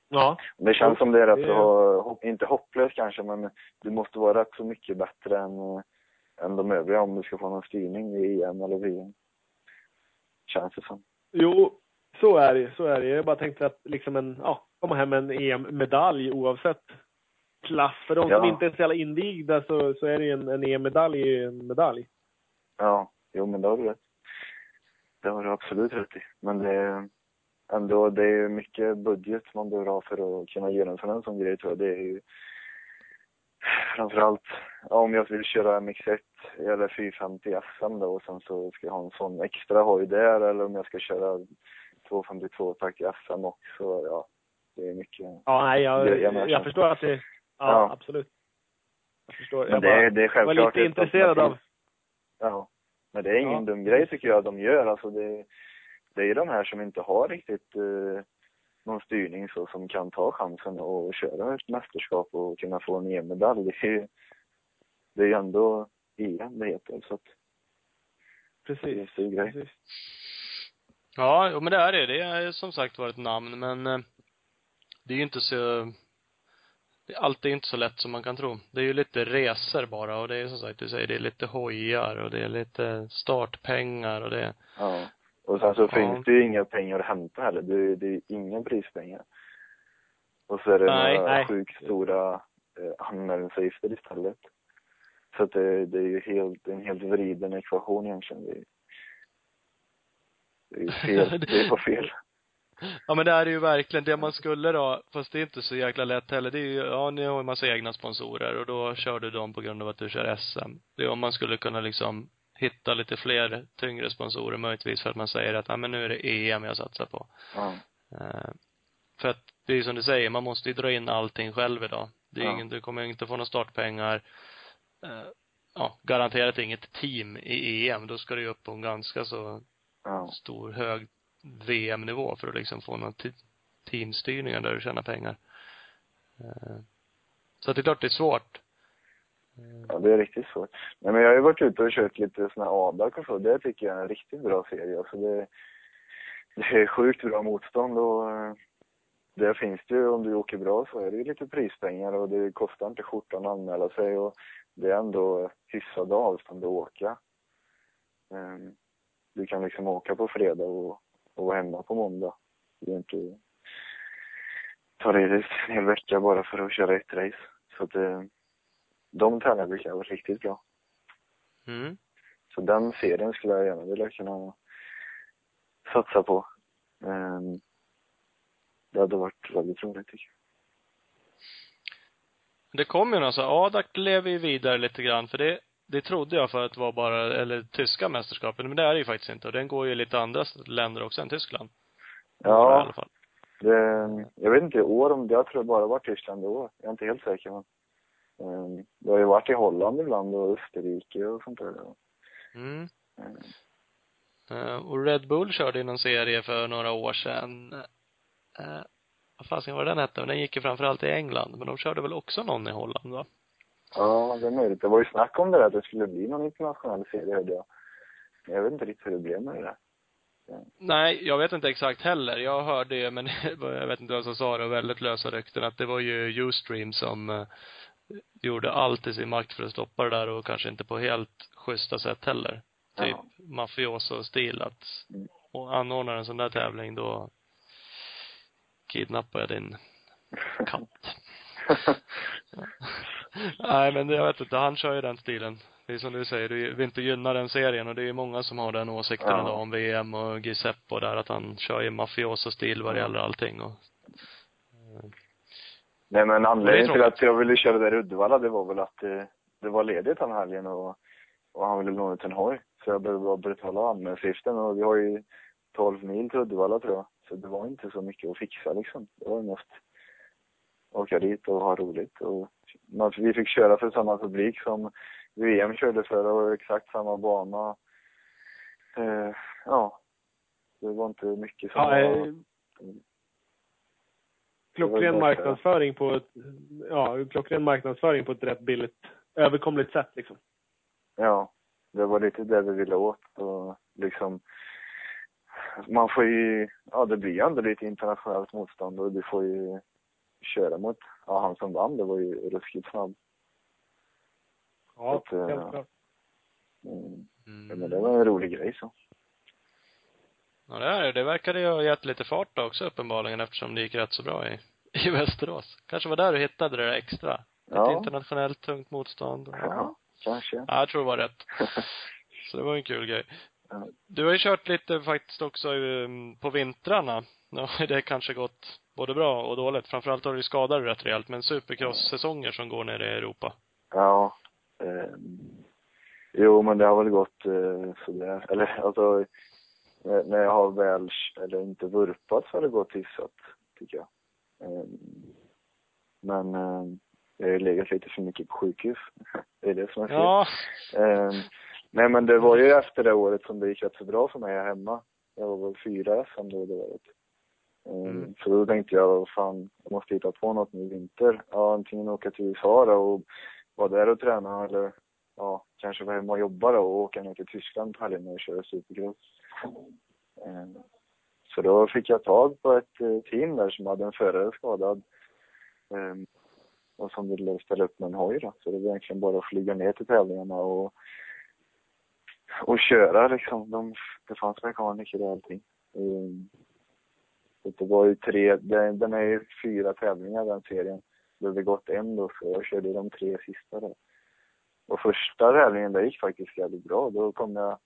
Ja. Det känns som det är rätt så, hopp, inte hopplöst kanske, men du måste vara rätt så mycket bättre än, eh, än de övriga om du ska få någon styrning i EM eller VM. Känns det som. Jo, så är det Så är det. Jag bara tänkte att liksom en, ja, komma hem med en EM-medalj oavsett klass. För de Ja. som inte är så jävla invigda så, så är det ju en, en EM-medalj en medalj. Ja, jo men det har du rätt. Det har du absolut rätt i. Men det ändå, det är mycket budget man behöver ha för att kunna genomföra en sån grej tror jag. Det är ju framförallt, om jag vill köra MX1 eller 450 SM då och sen så ska jag ha en sån extra hoj där eller om jag ska köra 252 takt i SM också. Ja, det är mycket. Ja, nej, jag, jag jag, förstår att det, ja, Ja. absolut. Jag förstår. Men jag det, bara det är var självklart lite ett intresserad av. Ja. Men det är ingen Ja. dum grej tycker jag de gör. Alltså det, det är de här som inte har riktigt eh, någon styrning så som kan ta chansen och köra ett mästerskap och kunna få en EM-medalj. Det är ju det är ju ändå EM det heter. Så att det är precis. grej. precis. Ja, jo, men det är det. Det är som sagt var ett namn, men eh, det är ju inte så allt är inte så lätt som man kan tro. Det är ju lite resor bara och det är som sagt, du säger, det är lite hojar och det är lite startpengar och det Ja. Och sen så Ja. finns det ju inga pengar att hämta heller. Det är, det är inga prispengar. Och så är det Nej, några nej. sjukt stora eh, anmälningsavgifter istället. Så att det, det är ju helt, en helt vriden ekvation egentligen. Det det är ju fel. det är på fel. Ja men det är ju verkligen. Det man skulle då, fast det är inte så jäkla lätt heller, det är ju, ja ni har ju massa egna sponsorer och då kör du dem på grund av att du kör SM. Det är om man skulle kunna liksom hitta lite fler tyngre sponsorer möjligtvis för att man säger att, ja men nu är det EM jag satsar på. Ja. Eh, för att det är som du säger, man måste ju dra in allting själv idag. Det är Ja. ingen, du kommer inte få några startpengar. Eh, ja, garanterat inget team i EM. Då ska du ju upp på en ganska så Ja. stor, hög VM-nivå för att liksom få någon te- teamstyrningar där du tjänar pengar. Eh, Så att det är klart det är svårt. Mm. Ja, det är riktigt svårt. Nej, men jag har ju varit ute och kört lite såna här ADAC och så. Det tycker jag är en riktigt bra serie. Alltså det, det är sjukt bra motstånd och eh, där finns det ju, om du åker bra så är det ju lite prispengar och det kostar inte skjortan att anmäla sig och det är ändå hyfsade avstånd att åka. Ehm, du kan liksom åka på fredag och, och vara hemma på måndag. Det är inte ta ledigt en hel vecka bara för att köra ett race. Så att eh, de tävlingarna brukar vara riktigt bra. Mm. Så den serien skulle jag gärna vilja kunna satsa på. Ehm, Det hade varit väldigt roligt tycker jag. Det kom ju någon så Adak lever ju vidare lite grann för det, det trodde jag för att vara bara, eller tyska mästerskapet, men det är det ju faktiskt inte och den går ju i lite andra länder också än Tyskland. Jag I alla Ja, fall. Det, jag vet inte i år om det, jag tror det bara varit Tyskland i år. Jag är inte helt säker men. Um, det har ju varit i Holland ibland och Österrike och sånt där. Mm. Um, Eh, och Red Bull körde ju någon serie för några år sedan. Uh, vad fasen var den hette? Den gick ju framförallt i England, men de körde väl också någon i Holland va? ja, det är möjligt. Det var ju snack om det där, att det skulle bli någon internationell serie hörde jag. Jag vet inte riktigt hur det blev med det där. Nej, jag vet inte exakt heller. Jag hörde ju, men jag vet inte vem som sa det, väldigt lösa rykten, att det var ju Ustream som uh, gjorde allt i sin makt för att stoppa det där och kanske inte på helt schyssta sätt heller. Typ Ja. mafioso-stil att, Mm. och anordnar en sån där tävling då kidnappar jag din katt. Nej, men jag vet inte, han kör ju den stilen. Det är som du säger, du vill inte gynna den serien och det är många som har den åsikten Ja. idag om VM och Giuseppe där att han kör ju mafioso-stil vad det gäller allting och Nej men anledningen till att jag ville köra där i Uddevalla det var väl att det, det var ledigt den helgen och, och han ville låna ut en hoj. Så jag behövde bara betala anmälningsavgiften och vi har ju 12 mil till Uddevalla tror jag. Så det var inte så mycket att fixa liksom. Det var mest åka dit och ha roligt och men vi fick köra för samma publik som VM körde för och exakt samma bana. Eh, ja. Det var inte mycket som Ja, var... klockren marknadsföring på ett, ja, klockren marknadsföring på ett rätt billigt, överkomligt sätt liksom. Ja, det var lite det vi ville åt och liksom man får ju, ja det blir ju ändå lite internationellt motstånd och du får ju köra mot, ja han som vann det var ju ruskigt snabb. Ja, att, eh, helt klart. Mm. mm. Men det var en rolig grej så. Ja, det är det. Det verkade ju ha gett lite fart då också uppenbarligen eftersom det gick rätt så bra i, i Västerås. Kanske var där du hittade det där extra. Ett Ja. internationellt tungt motstånd. Ja, kanske. Ja, jag tror det var rätt. Så det var en kul grej. Ja. Du har ju kört lite faktiskt också um, på vintrarna. Nu har det kanske gått både bra och dåligt. Framförallt har du skadat rätt rejält, men supercross-säsonger som går nere i Europa. Ja. Eh, jo, men det har väl gått eh, sådär. Eller alltså, när jag har väl, eller inte vurpat så har det gått hyfsat, tycker jag. Eh, men eh, jag har ju legat lite för mycket på sjukhus. det är det som är fel. Ja. Eh, nej, men det var ju efter det året som det gick rätt så bra för mig här hemma. Jag var väl fyra SM då det året. Mm. Så då tänkte jag, fan, jag måste hitta på något nu i vinter. Ja, antingen åka till USA då och vara där och träna eller ja, kanske vara hemma och jobba då och åka ner till Tyskland på helgerna och köra supercross. Ehm, så då fick jag tag på ett eh, team där som hade en förare skadad. Ehm, och som ville ställa upp med en hoj då. Så det var egentligen bara att flyga ner till tävlingarna och, och köra liksom. De, det fanns mekaniker ehm, och allting. Så det var ju tre, den, den är ju fyra tävlingar den serien. Det hade gått en då, så jag körde de tre sista där. Och första tävlingen, det gick faktiskt jävligt bra. Då kom jag,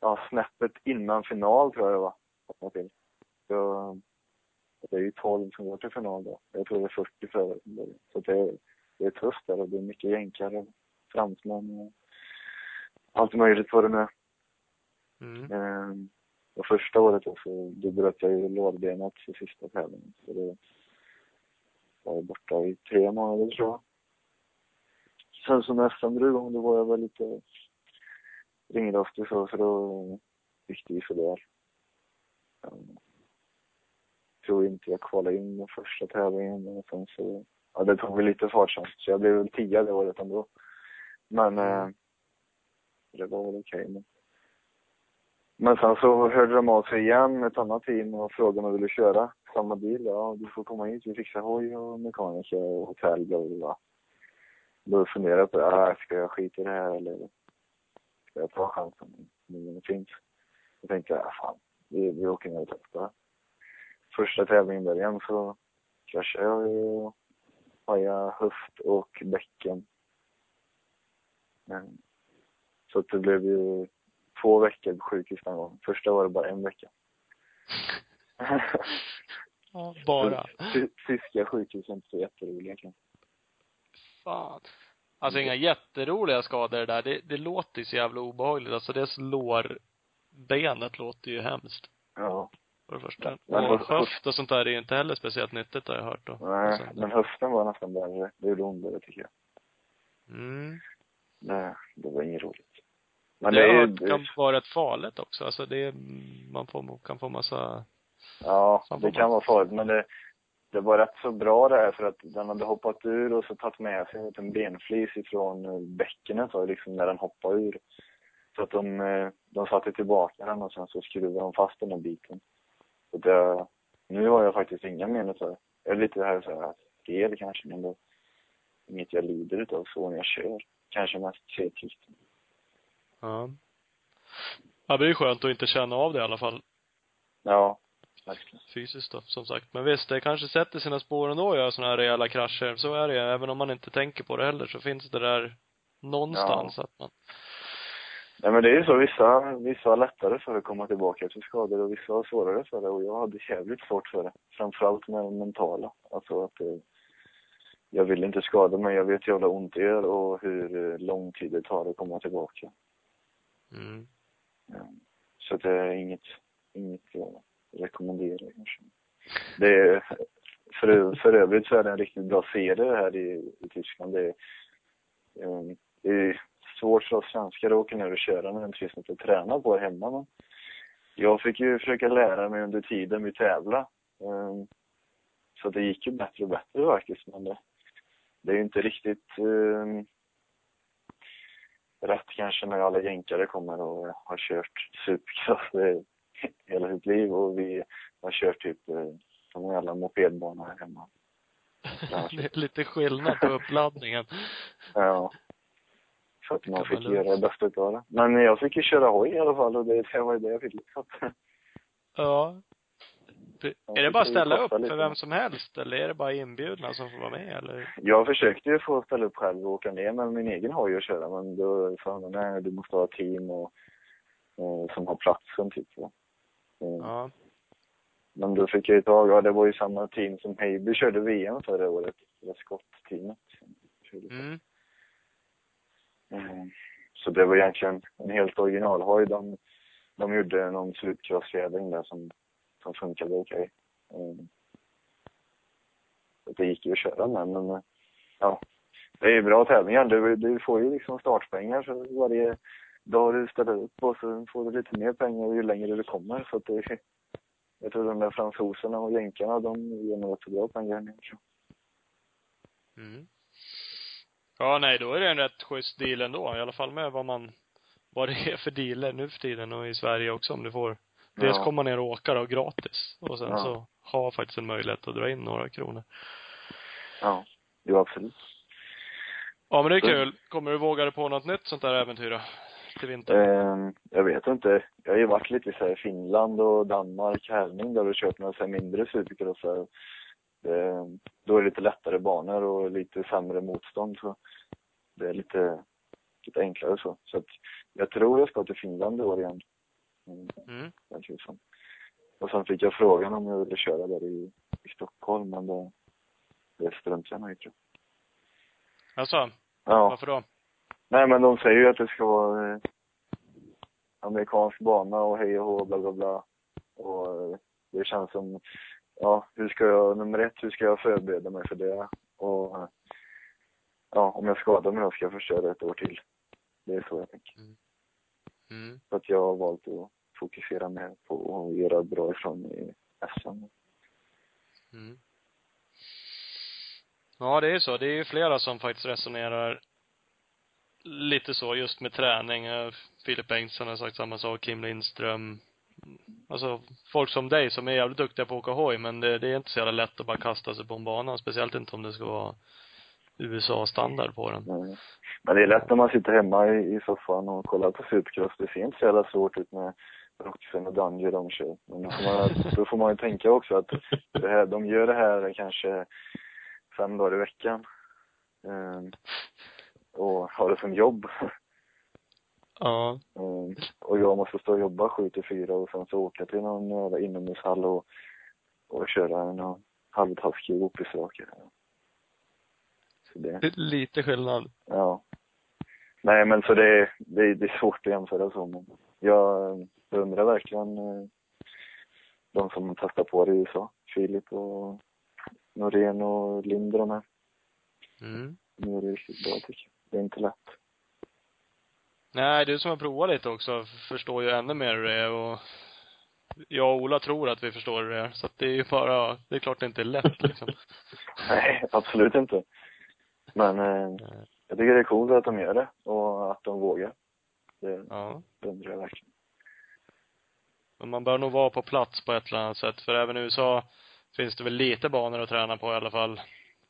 ja, snäppet innan final tror jag det var. till. Så, det är ju 12 som går till final då. Jag tror det är 40 för Så det är, det är tufft där och det är mycket jänkare och fransmän och allt möjligt på det med. Mm. Ehm, och första året då, så då bröt jag ju lårbenet för sista tävlingen. Så det var borta i tre månader tror jag. Sen som SM drog igång, då var jag väl lite ringrostig så, så då gick det ju sådär. Um, tror inte jag kvalade in den första tävlingen och sen så, ja det tog väl lite fart sen. Så jag blev väl tia det året ändå. Men eh, det var väl okej. men men sen så hörde de av sig igen med ett annat team och frågade om jag ville köra samma bil. Ja, du får komma hit. Vi fixar hoj och mekaniker och hotell bla bla bla. Då funderade jag på det. Ah, ska jag skita i det här eller ska jag ta chansen nu det finns? Då tänkte jag, ah, fan, vi, vi åker ner och testar. Första tävlingen där igen så kraschade jag och pajade höft och bäcken. Men, så det blev ju två veckor på sjukhus den gången. Första var det bara en vecka. Bara. Ty- Tyska sjukhus är inte så jätteroliga kanske. Fan. Alltså inga jätteroliga skador det där. Det, det låter ju så jävla obehagligt. Alltså det lårbenet låter ju hemskt. Ja. För det första. Men och höft och sånt där är ju inte heller speciellt nyttigt har jag hört då. Nej, Sen- men hösten var nästan värre. Det gjorde ondare tycker jag. Mm. Det, det var inget roligt. Men det det är hört kan vara rätt farligt också. Alltså det, är- man får, kan få massa, ja, det kan vara farligt men det, det var rätt så bra det här för att den hade hoppat ur och så tagit med sig en liten benflis ifrån eh, bäckenet så liksom när den hoppade ur. Så att de, eh, de satte tillbaka den och sen så skruvade de fast den här biten. Så det, nu har jag faktiskt inga men utav det. Jag är lite här så här stel kanske men det är inget jag lider utav så när jag kör. Kanske mest setliften. ja. Ja, det är ju skönt att inte känna av det i alla fall Ja, verkligen. fysiskt då, som sagt. Men visst, det kanske sätter sina spår ändå att göra sådana här rejäla krascher. Så är det ju. Även om man inte tänker på det heller så finns det där någonstans att man, Nej men det är ju så, vissa, vissa har lättare för att komma tillbaka efter skador och vissa har svårare för det och jag hade jävligt svårt för det. Framförallt med det mentala. Alltså att eh, jag vill inte skada mig, jag vet hur jävla ont det gör och hur eh, lång tid det tar att komma tillbaka. mm. Ja. Så det är inget, inget rekommendera. kanske. Det är, för, för övrigt så är det en riktigt bra serie här i, i Tyskland. Det är, um, det är svårt för oss svenskar att åka ner och köra när det inte finns något att träna på hemma. Men jag fick ju försöka lära mig under tiden vi tävlade. Um, Så det gick ju bättre och bättre faktiskt. Men det, det är ju inte riktigt um, rätt kanske när alla jänkare kommer och har kört supercross hela sitt liv och vi har kört typ eh, som en jävla mopedbana här hemma. det är lite skillnad på uppladdningen. Ja. Så att man fick göra det bästa utav det. Men jag fick ju köra hoj i alla fall och det, var ju det jag fick. Att, Ja. Är det bara att ställa upp för vem som helst eller är det bara inbjudna som får vara med eller? Jag försökte ju få ställa upp själv och åka ner med min egen hoj och köra men då sa han nej du måste ha ett team och, eh, som har platsen typ. Eh, Ja. Men då fick jag ju tag, ja det var ju samma team som Heiby körde VM förra året. Det körde. Mm. Eh, Så det var egentligen en helt originalhoj. De, de gjorde någon slutcrossfjädring där som, som funkade okej. Eh, så Det gick ju att köra med men ja, det är ju bra tävlingar. Du, du får ju liksom startpengar för varje dag du ställer upp och så får du lite mer pengar ju längre du kommer. Så att det, jag tror de där fransoserna och jänkarna de ger nog rätt bra pengar. Mm. Ja, nej, då är det en rätt schysst deal ändå. I alla fall med vad man, vad det är för dealer nu för tiden och i Sverige också om du får dels Ja. komma ner och åka då gratis och sen Ja. så ha faktiskt en möjlighet att dra in några kronor. Ja, jo absolut. Ja, men det är kul. Kommer du våga dig på något nytt sånt där äventyr då? Till vintern? Eh, jag vet inte. Jag har ju varit lite i så här Finland och Danmark, Härning där och kört några så här mindre supercrossar. Eh, då är det lite lättare banor och lite sämre motstånd så det är lite, lite enklare så. Så att jag tror jag ska till Finland i år igen. Mm, Mm. Och sen fick jag frågan om jag ville köra där i, i Stockholm men det, det struntade jag nog i tror jag. Alltså, Ja. varför då? Nej men de säger ju att det ska vara eh, amerikansk bana och hej och hå, bla bla bla. Och eh, det känns som, ja, hur ska jag, nummer ett, hur ska jag förbereda mig för det? Och ja, om jag skadar mig då ska jag förstöra ett år till. Det är så jag tänker. Mm. Så att jag har valt att fokusera mer på att göra bra ifrån i SM. Mm. Ja, det är så. Det är ju flera som faktiskt resonerar lite så just med träning. Eh, Filip Bengtsson har sagt samma sak, Kim Lindström. Alltså folk som dig som är jävligt duktiga på att åka hoj men det, det är inte så jävla lätt att bara kasta sig på en bana. Speciellt inte om det ska vara USA-standard på den. Mm. Men det är lätt när man sitter hemma i, i soffan och kollar på Supercross. Det ser inte så jävla svårt ut med Roxen och Dungy de kör. Men då får, man, då får man ju tänka också att det här, de gör det här kanske fem dagar i veckan. Um, och har det som jobb. Ja. Ehm, och jag måste stå och jobba sju till fyra och sen så åka till någon jävla inomhushall och, och köra en halvtaskig OP-raka. Så det, är lite skillnad. Ja. Nej, men så det, det, det är svårt att jämföra så, men jag undrar verkligen eh, de som testar på det i USA. Filip och Norén och Lind och de här. Mm. De gör det riktigt bra tycker jag. Det är inte lätt. Nej, du som har provat lite också förstår ju ännu mer hur det är och jag och Ola tror att vi förstår hur det är. Så att det är ju bara, det är klart det inte är lätt liksom. Nej, absolut inte. Men eh, jag tycker det är coolt att de gör det och att de vågar. Det Ja. undrar jag verkligen. Men man bör nog vara på plats på ett eller annat sätt. För även i USA finns det väl lite banor att träna på i alla fall.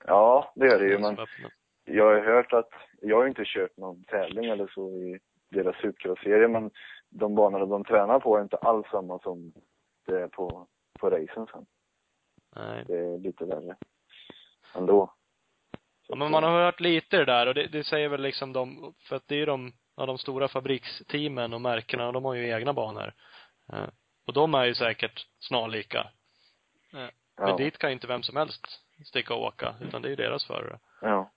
Ja, det gör det ju, men jag har hört att, jag har inte kört någon tävling eller så i deras supercross-serie, men de banorna de tränar på är inte alls samma som det är på, på racen sen. Nej. Det är lite värre. Ändå. Ja, men man har hört lite det där och det, det säger väl liksom de, för att det är ju de, ja, de stora fabriksteamen och märkena, de har ju egna banor. Eh, Och de är ju säkert snarlika. Eh, Men Ja, dit kan ju inte vem som helst sticka och åka, utan det är ju deras förare. ja.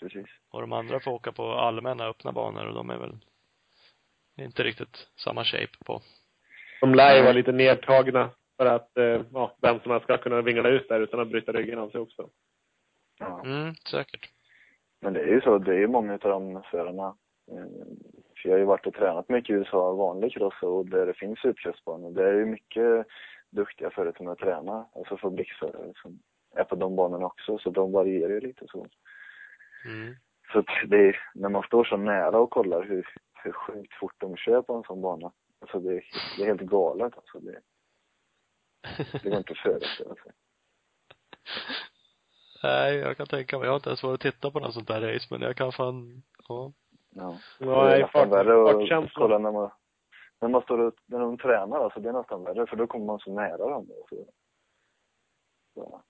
Precis. Och de andra får åka på allmänna öppna banor och de är väl inte riktigt samma shape på. De lär ju vara lite nedtagna för att eh, ja, vänsterna ska kunna vingla ut där utan att bryta ryggen av sig också. Ja. Mm, säkert. Men det är ju så, det är ju många av de förarna. eh, För jag har ju varit och tränat mycket i USA, vanlig cross och där det finns utcrossbanor. Det är ju mycket duktiga förare som jag tränar, alltså fabriksförare som är på de banorna också, så de varierar ju lite så. Mm. Så att det är, när man står så nära och kollar hur, hur sjukt fort de kör på en sån bana, alltså det, är- det är helt galet alltså. Det, det går inte att föreställa sig. Nej, jag kan tänka mig. Jag har inte ens varit och tittat på något sånt där race, men jag kan fan, ja. Ja. Ja, det är nästan värre att kolla när man, när man står och, när de tränar alltså, det är nästan värre för då kommer man så nära. Så, så,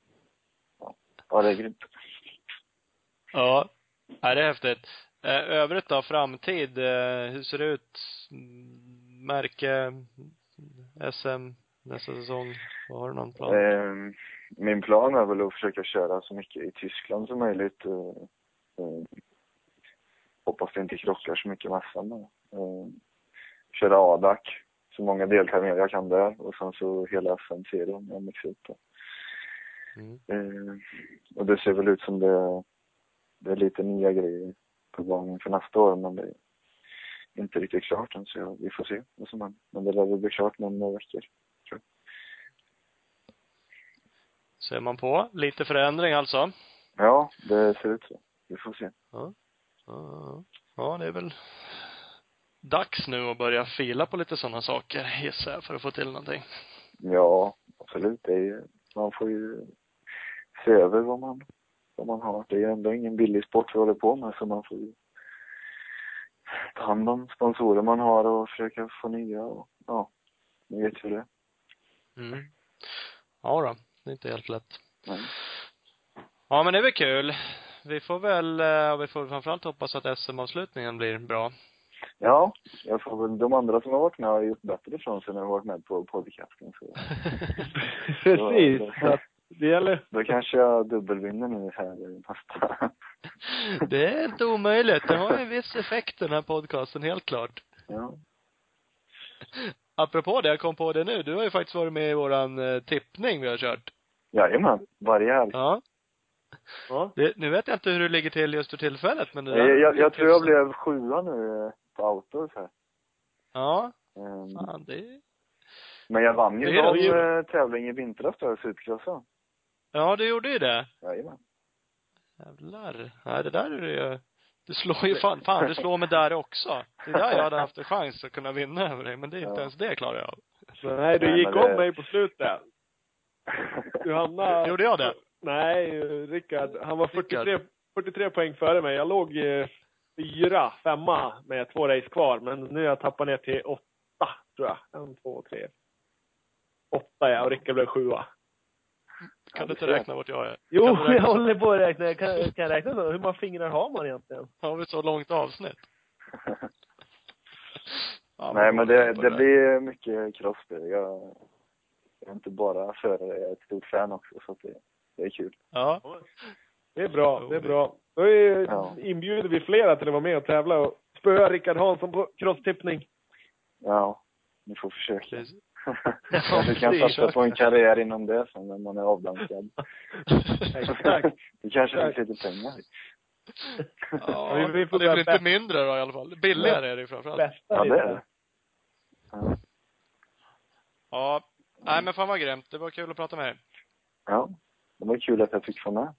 ja. ja, det är grymt. Ja. Nej, det är häftigt. Eh, övrigt då, framtid, eh, hur ser det ut? Märke, SM nästa säsong? Har du någon plan? Eh, min plan är väl att försöka köra så mycket i Tyskland som möjligt. Eh, hoppas det inte krockar så mycket med SM. Eh, köra ADAC, så många deltävlingar jag kan där och sen så hela SM-serien med mix upp. Mm. Eh, och det ser väl ut som det, det är lite nya grejer på gång för nästa år men det är inte riktigt klart än så jag, vi får se vad som händer. Men det lär väl bli klart om några veckor. Ser man på. Lite förändring alltså. Ja, det ser ut så. Vi får se. Ja. Ja, ja, det är väl dags nu att börja fila på lite sådana saker, gissar jag, för att få till någonting. Ja, absolut. Det är, man får ju se över vad man, vad man har. Det är ändå ingen billig sport vi håller på med så man får ju ta hand om sponsorer man har och försöka få nya och ja, ni vet hur det är. Mm. Ja då, det är inte helt lätt. Men, Ja, men det är väl kul. Vi får väl, eh, och vi får framförallt hoppas att SM-avslutningen blir bra. ja, jag får väl, de andra som har varit med har gjort bättre ifrån sig när de har varit med på podcasten så Precis. Så det gäller. då kanske jag dubbelvinner nu här nästa. Det är inte omöjligt. Det har ju en viss effekt den här podcasten, helt klart. Ja. Apropå det, jag kom på det nu. Du har ju faktiskt varit med i våran eh, tippning vi har kört. Jajamän, varje helg. Ja. Ja. Det, nu vet jag inte hur det ligger till just för tillfället, men det där- Jag, jag, jag tror jag blev sjua nu eh, på outdoors här. Ja. Ehm, Fan, det Men jag vann ju någon ju- eh, tävling i vintras då, supercrossen. Ja, du gjorde ju det. Jajamän. Jävlar. Nej, det där är det ju du slår ju fan, fan du slår mig där också. Det är där jag hade haft en chans att kunna vinna över dig, men det är inte Ja. ens det klarar jag av. Nej, du Nej, gick det- om mig på slutet. Du hamnade... Gjorde jag det? Nej, Rickard. Han var 43, 43 poäng före mig. Jag låg eh, fyra, femma med två race kvar. Men nu har jag tappat ner till åtta, tror jag. En, två, tre. Åtta ja, och Rickard blev sjua. Kan du inte räkna vart jag är? Jo, jag håller på att räkna. Jag kan, kan jag räkna så? Hur många fingrar har man egentligen? Har vi så långt avsnitt? Ja, Nej men det, det blir mycket cross det. Jag, jag är inte bara förare, jag är ett stort fan också så att det, det är kul. Ja. Det är bra, det är bra. Då är, Ja. inbjuder vi flera till att vara med och tävla och spöa Rickard Hansson på crosstippning. Ja, ni får försöka. Precis. Kanske kan det är satsa på en karriär inom det sen när man är avdankad. Exakt. Det kanske finns lite pengar. Ja, vi- vi får det börja inte mindre då i alla fall. Billigare är det ju framförallt. Bästa Ja, det är det. Ja. Ja. Nej men fan vad grymt. Det var kul att prata med dig. ja. Det var kul att jag fick vara med.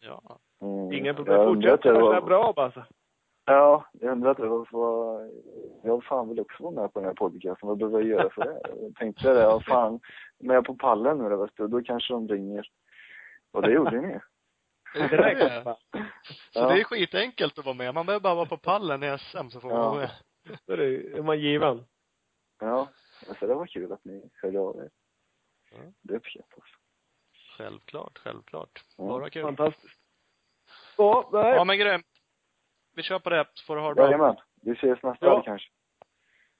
Ja. Mm. Inga problem. Fortsätt köra var- bra alltså. Ja, jag undrar att jag var... Jag fan vill också vara med på den här podcasten. Vad behöver jag göra för det? Jag tänkte det, ja fan. Men jag är på pallen nu då, vet du. Då kanske de ringer. Och det gjorde ni. Det. va? Så Ja. det är skitenkelt att vara med. Man behöver bara vara på pallen i SM så får man Ja. vara med. Då är det- är man given. Ja. Alltså det var kul att ni hörde av er. Ja. Det uppskattas. Självklart, självklart. Ja. Bara kul. Fantastiskt. Ja, nej. Ja men grymt. Vi kör på det, så får du ha det bra. Jajamän. Vi ses nästa Ja. kanske.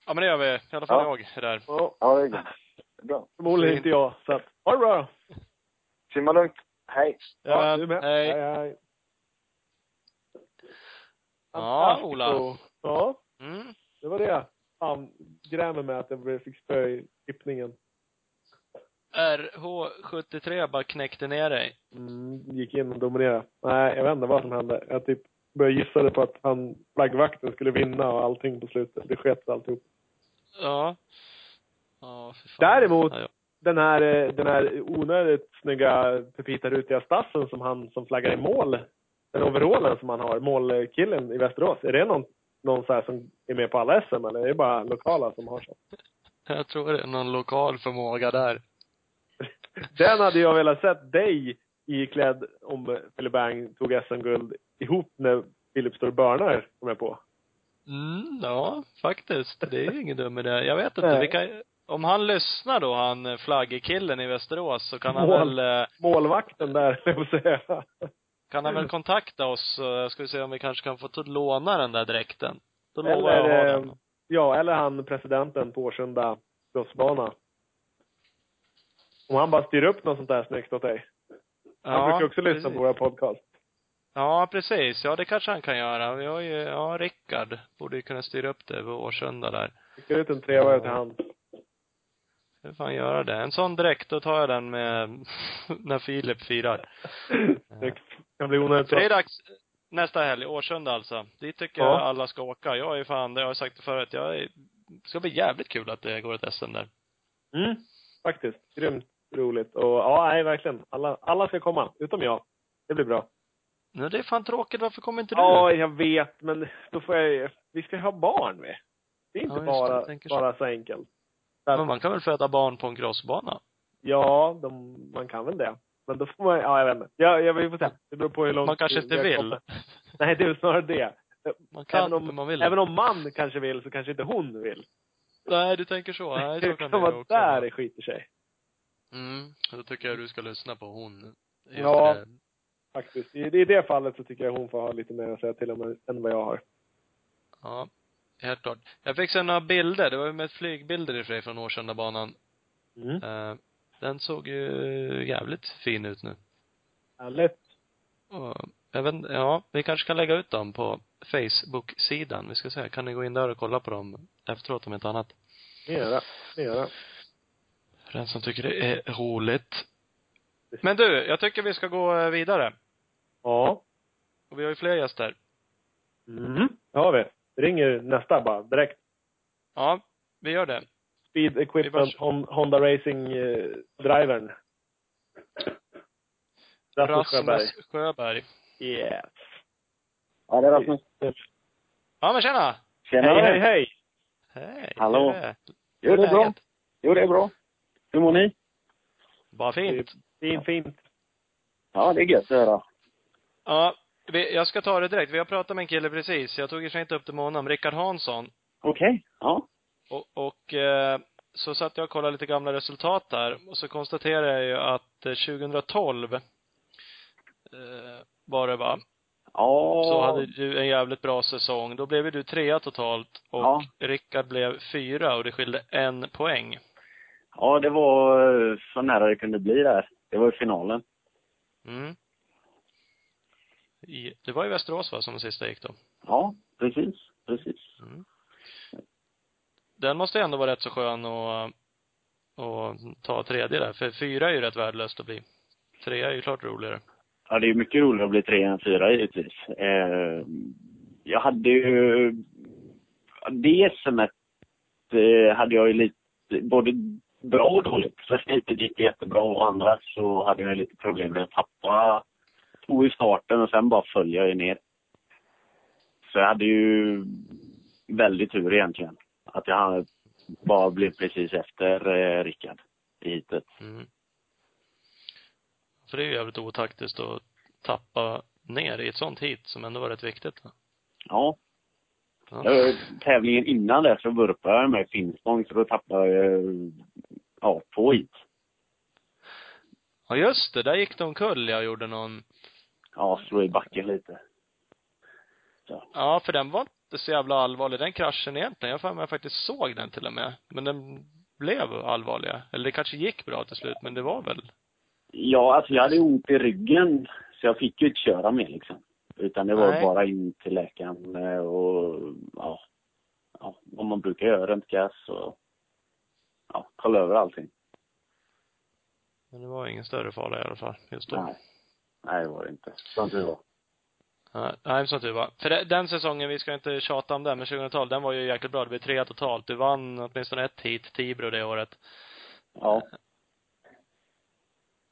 Ja men det gör vi. I alla fall Ja. jag är där. Ja, Ja, det är är Bra. förmodligen inte jag. Så att, ha det bra då. Simma lugnt. Hej. Ja, du med. Hej. hej. hej. Ja, Ola. Ja, Mm. det var det. Fan, grämer med att jag fick spö i tippningen. RH73 bara knäckte ner dig. Mm, gick in och dominerade. Nej, jag vet inte vad som hände. Jag typ började gissa på att han, flaggvakten skulle vinna och allting på slutet. Det sket alltihop. Ja. Ja, för fan. Däremot- Ja, ja. Den här, eh, den här onödigt snygga Pepita Rutiga stassen som han som flaggar i mål. Den overallen som han har, målkillen i Västerås. Är det någon, någon så här som är med på alla SM eller är det bara lokala som har så? Jag tror det är någon lokal förmåga där. Den hade jag velat sett dig iklädd om Philip Bang tog SM-guld ihop när Filip står och börnar, kom jag på. Mm, ja, faktiskt. Det är ingen dum idé. Jag vet inte, Nej. vi kan, om han lyssnar då, han eh, flaggkillen i Västerås, så kan han Mål. väl, eh, Målvakten där, jag får säga. kan han väl kontakta oss, så ska vi se om vi kanske kan få låna den där dräkten. Då lovar jag Eller, ha eh, den. ja, eller han presidenten på Årsunda crossbana. Om han bara styr upp något sånt där snyggt åt dig. Han brukar också lyssna precis. på våra podcast. Ja, precis. Ja, det kanske han kan göra. Vi har ju, ja, Rickard borde ju kunna styra upp det på Årsunda där. Skickar ut en trevare till han. Hur fan göra det? En sån dräkt, då tar jag den med, när Filip firar. Det kan bli onödigt För det är bra. dags nästa helg, Årsunda alltså. Dit tycker Ja. jag alla ska åka. Jag är fan, det har jag sagt det förut, jag är, det ska bli jävligt kul att det går ett SM där. Mm, faktiskt. Grymt roligt. Och ja, nej, verkligen. Alla, alla ska komma, utom jag. Det blir bra. Men det är fan tråkigt, varför kommer inte du? Ja, jag vet, men då får jag Vi ska ju ha barn med. Det är inte Ja, just det, bara, så. bara så enkelt. Att, Men man kan väl föda barn på en crossbana? Ja, de, man kan väl det. Men då får man, ja jag vet inte. Ja, jag vill få se. Det beror på hur långt Man kanske inte vill. kommer. Nej, det är snarare det. Man kan, även om, man vill även om man kanske vill så kanske inte hon vill. Nej, du tänker så. Nej, så det kan det vara där det skiter sig. Mm, då tycker jag du ska lyssna på hon. Ja. det. Faktiskt. I, I det fallet så tycker jag hon får ha lite mer att säga till om än vad jag har. Ja, helt klart. Jag fick se några bilder, det var ju med flygbilder i och för sig från Årsundabanan. Mm. Eh, den såg ju jävligt fin ut nu. Härligt. Och jag vet ja, vi kanske kan lägga ut dem på Facebook-sidan. Vi ska se, kan ni gå in där och kolla på dem efteråt om inte annat? Det gör det. Det gör det. För den som tycker det är roligt. Men du, jag tycker vi ska gå eh, vidare. Ja. Och vi har ju fler gäster. Mm. Det har vi. Ringer nästa bara, direkt. Ja, vi gör det. Speed Equipment Hon- Honda Racing eh, drivern. Rasmus Sjöberg. Rasmus Sjöberg. Yes. Ja, det är Rasmus. Ja men tjena! Tjena. Hej, hej, hej! Hej! Hallå. är Jo, det är bra. Jo, det är bra. Hur mår ni? Bara fint. Fint, fint. Ja, det är gött att höra. Ja, vi, jag ska ta det direkt. Vi har pratat med en kille precis. Jag tog ju inte upp det med honom. Rickard Hansson. Okej. Ja. Och, och eh, så satt jag och kollade lite gamla resultat där. Och så konstaterade jag ju att eh, 2012 eh, var det va? Ja. Så hade du en jävligt bra säsong. Då blev du trea totalt och Ja. Rickard blev fyra och det skilde en poäng. Ja, det var eh, så nära det kunde bli där. Det var i finalen. Mm. I, det var i Västerås va, som det sista gick då? Ja, precis. Precis. Mm. Den måste ändå vara rätt så skön att, och ta tredje där. För fyra är ju rätt värdelöst att bli. Trea är ju klart roligare. Ja, det är mycket roligare att bli tre än fyra givetvis. Eh, jag hade ju... Det SMet eh, hade jag ju lite, både bra och dåligt. Första heatet gick jättebra och andra så hade jag lite problem med att tappa två i starten och sen bara följa jag ner. Så jag hade ju väldigt tur egentligen. Att jag bara blev precis efter eh, Rickard i heatet. Mm. För det är ju jävligt otaktiskt att tappa ner i ett sånt hit som ändå var rätt viktigt. Ja. Ja. Tävlingen innan det så vurpade jag med Finspång så då tappade jag ja, två hit. ja, just det. Där gick de omkull. Jag gjorde någon Ja, slå i backen lite. Ja, för den var inte så jävla allvarlig, den kraschen egentligen. Jag för mig jag faktiskt såg den till och med. Men den blev allvarlig. Eller det kanske gick bra till slut, men det var väl Ja, alltså jag hade ont i ryggen så jag fick ju inte köra mer liksom. Utan det var Nej. bara in till läkaren eh, och ja, ja, vad man brukar göra, röntgas och ja, kolla över allting. Men det var ingen större fara i alla fall, just då. Nej. Nej, det var det inte. Som tur var. Nej, som tur var. För den säsongen, vi ska inte tjata om den, men 2012, den var ju jäkligt bra. Det blev tre totalt. Du vann åtminstone ett hit, Tibro det året. Ja.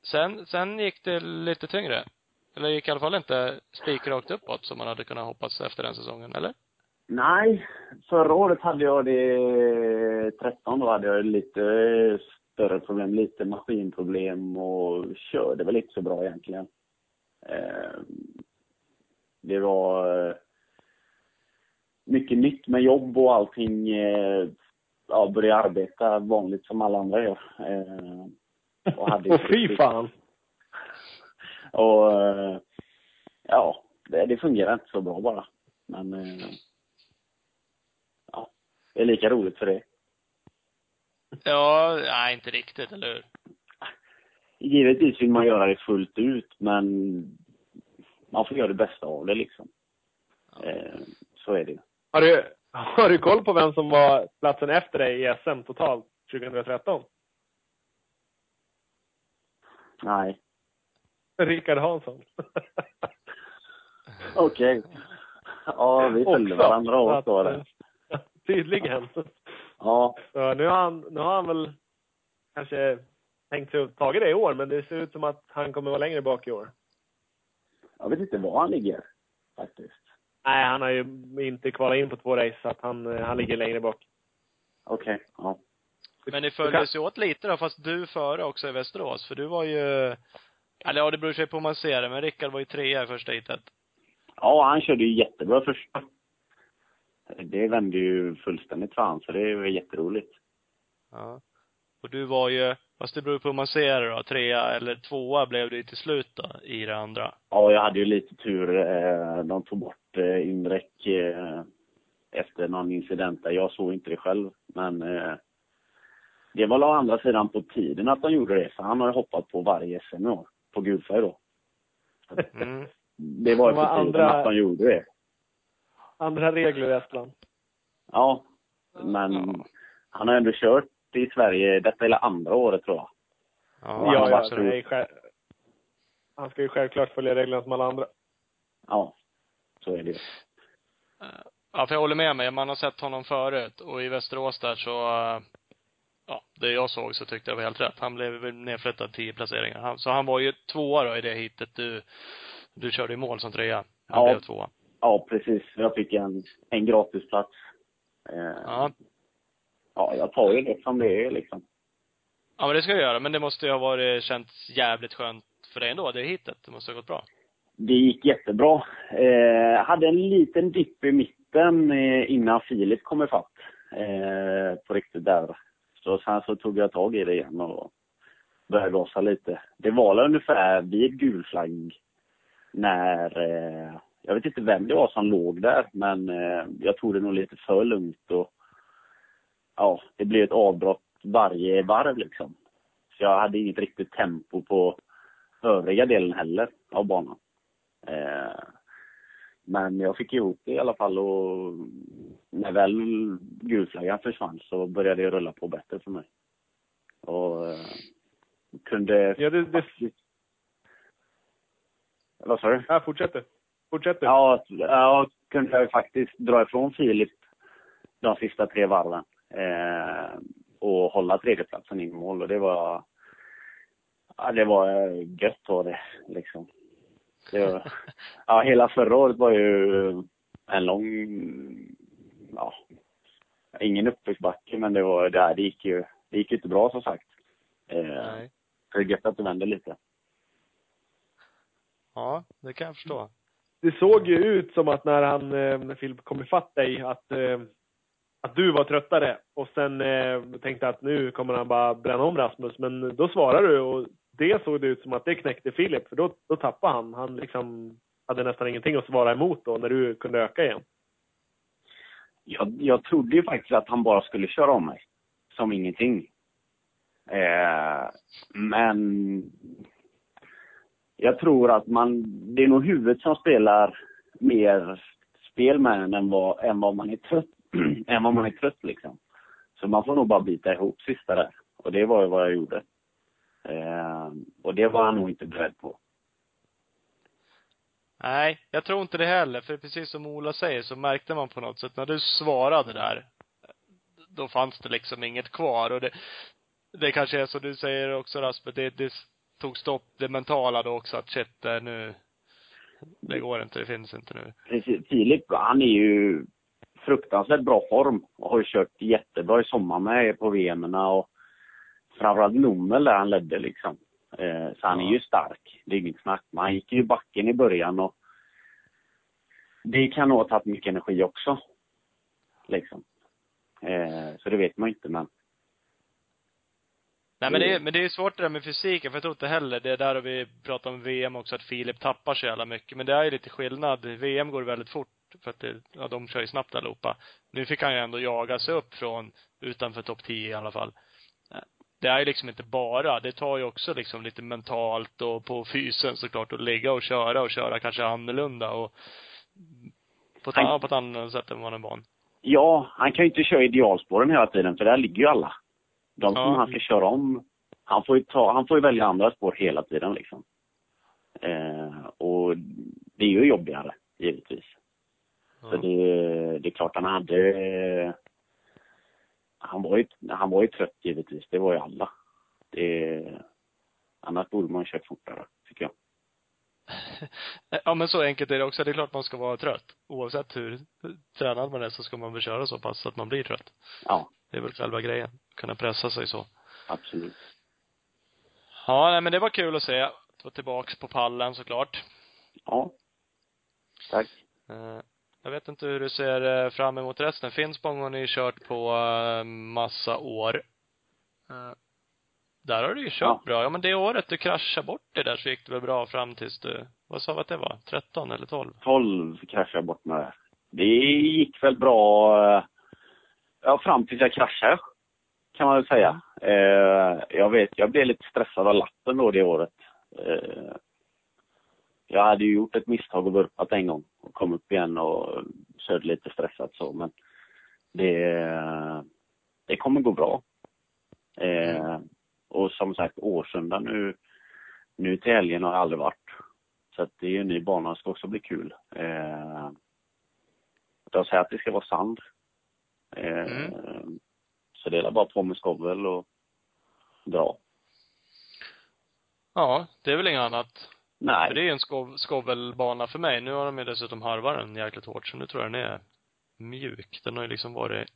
Sen, sen gick det lite tyngre. Eller gick i alla fall inte spikrakt uppåt som man hade kunnat hoppas efter den säsongen, eller? Nej, förra året hade jag det, 13 då hade jag lite större problem, lite maskinproblem och körde väl inte så bra egentligen. Eh, Det var eh, mycket nytt med jobb och allting. eh, Ja, började arbeta vanligt som alla andra gör. Eh, Och hade fy fan! Och eh, ja, det, det fungerar inte så bra bara. Men eh, ja, det är lika roligt för det. Ja, nej, inte riktigt, eller hur? Givetvis vill man göra det fullt ut, men man får göra det bästa av det liksom. Eh, så är det. Har du, har du koll på vem som var platsen efter dig i SM totalt 2013? Nej. Rickard Hansson. Okej. Ja, vi följde Också. varandra åt då. Tydligen. Ja, Så nu har han, nu har han väl kanske tänkt sig att tagit det i år, men det ser ut som att han kommer vara längre bak i år. jag vet inte var han ligger faktiskt. Nej, han har ju inte kvalat in på två race, så att han, han ligger längre bak. Okej, ja. Men ni följdes ju åt lite då, fast du före också i Västerås. För du var ju, eller ja, det beror sig på hur man ser det, men Rickard var ju trea i första heatet. Ja, han körde ju jättebra första. Det vände ju fullständigt för han, så det var jätteroligt. Ja. Och du var ju, fast det beror på hur man ser det då, trea eller tvåa blev det ju till slut då, i det andra. Ja, jag hade ju lite tur. eh, De tog bort eh, indräck eh, efter någon incident där. Jag såg inte det själv, men det var å andra sidan på tiden att de gjorde det, för han har ju hoppat på varje SM på gulfärg då. Mm. Det var ju Det på var tiden andra- att de gjorde det. Andra regler i Estland. Ja, men Ja. han har ändå kört i Sverige, detta är det andra året tror jag. Ja, Ja, ja, absolut. nej, själv, han ska ju självklart följa reglerna som alla andra. Ja, så är det ju. Ja, för jag håller med mig. Man har sett honom förut och i Västerås där så, ja, det jag såg så tyckte jag var helt rätt. Han blev nedflyttad tio placeringar. Han, så han var ju tvåa då i det hitet du, du körde i mål som trea. Han Ja. blev tvåa. Ja, precis. Jag fick en, en gratisplats. Eh, Ja. Ja, jag tar ju det som det är liksom. Ja, men det ska jag göra. Men det måste ju ha varit, känts jävligt skönt för dig ändå, det hitet. Det måste ha gått bra. Det gick jättebra. Eh, hade en liten dipp i mitten eh, innan Filip kom ifatt. Eh, på riktigt där. Så sen så tog jag tag i det igen och började gasa lite. Det var ungefär vid gul flagg när, eh, jag vet inte vem det var som låg där, men eh, jag tog det nog lite för lugnt och ja, det blev ett avbrott varje varv liksom. Så jag hade inget riktigt tempo på övriga delen heller av banan. Eh, men jag fick ihop det i alla fall och när väl gulflaggan försvann så började det rulla på bättre för mig. Och eh, kunde Ja, det, det, Vad sa du? ja, fortsätter. Fortsätter. Ja, jag kunde jag faktiskt dra ifrån Filip de sista tre varven. Eh, och hålla tredjeplatsen in i mål och det var Ja, det var eh, gött var det liksom. Det var, ja, hela förra året var ju en lång, ja, ingen uppförsbacke men det var, det, det gick ju, det gick ju inte bra som sagt. Eh, Nej. det är gött att det vände lite. Ja, det kan jag förstå. Det såg ju ut som att när han, eh, när Filip kom ifatt dig, att, eh, att du var tröttare. Och sen eh, tänkte att nu kommer han bara bränna om Rasmus. Men då svarade du och det såg det ut som att det knäckte Filip. För då, då tappade han. Han liksom hade nästan ingenting att svara emot då när du kunde öka igen. Jag, jag trodde ju faktiskt att han bara skulle köra om mig. Som ingenting. Eh, men jag tror att man, det är nog huvudet som spelar mer spel med en än vad, än vad man är trött, än vad man är trött liksom. Så man får nog bara bita ihop sista där. Och det var ju vad jag gjorde. Eh, och det var han nog inte beredd på. Nej, jag tror inte det heller. För precis som Ola säger så märkte man på något sätt när du svarade där, då fanns det liksom inget kvar. Och det, det kanske är så du säger också Rasmus, det, det tog stopp, det mentala då också att shit, nu, det går inte, det finns inte nu. Precis. Filip, han är ju fruktansvärt bra form och har ju kört jättebra i sommar med på VM och framförallt Nummel där han ledde liksom. Eh, så han är ju stark. Det är inget snack. Men han gick ju backen i början och det kan nog ha tagit mycket energi också. Liksom. Eh, så det vet man inte men Nej men det, är, men det är svårt det där med fysiken, för jag tror inte heller, det är där vi pratar om VM också, att Filip tappar så jävla mycket. Men det är ju lite skillnad. VM går väldigt fort, för att det, ja, de kör ju snabbt allihopa. Nu fick han ju ändå jaga sig upp från, utanför topp 10 i alla fall. Det är ju liksom inte bara, det tar ju också liksom lite mentalt och på fysen såklart, att ligga och köra och köra kanske annorlunda och på ett, annat, på ett annat sätt än vad man är van. Ja, han kan ju inte köra idealspåren hela tiden för där ligger ju alla. De som Ja. han ska köra om, han får ju ta, han får ju välja andra spår hela tiden liksom. Eh, och det är ju jobbigare, givetvis. Så det, det är klart han hade, han var ju, han var ju trött givetvis, det var ju alla. Det, annars borde man kört fortare, tycker jag. Ja men så enkelt är det också. Det är klart man ska vara trött. Oavsett hur tränad man är så ska man väl köra så pass att man blir trött. Ja, Det är väl själva grejen. Kunna pressa sig så. absolut. Ja, nej men det var kul att se. Att vara tillbaks på pallen såklart. Ja. Tack. Eh, Jag vet inte hur du ser eh, fram emot resten. Finspång har ni kört på eh, massa år. Eh, Där har du ju kört Ja. bra. Ja men det året du kraschade bort det där så gick det väl bra fram tills du, vad sa vi att det var? 13 eller 12? 12 kraschade jag bort med det. Det gick väl bra, ja fram tills jag kraschade. Kan man väl säga. Eh, jag vet, jag blev lite stressad av lappen då det året. Jag hade ju gjort ett misstag och vurpat en gång och kom upp igen och körde lite stressat så men det, det kommer gå bra. Eh, och som sagt Årsunda nu, nu till helgen har jag aldrig varit. Så att det är ju en ny bana, det ska också bli kul. Eh, jag säger att det ska vara sand. Eh, Mm. Så det är bara på med skovel och dra. Ja, det är väl inget annat. Nej, För det är en skov, skovelbana för mig. Nu har de ju dessutom harvat den jäkligt hårt, så nu tror jag den är mjuk. Den har ju liksom varit,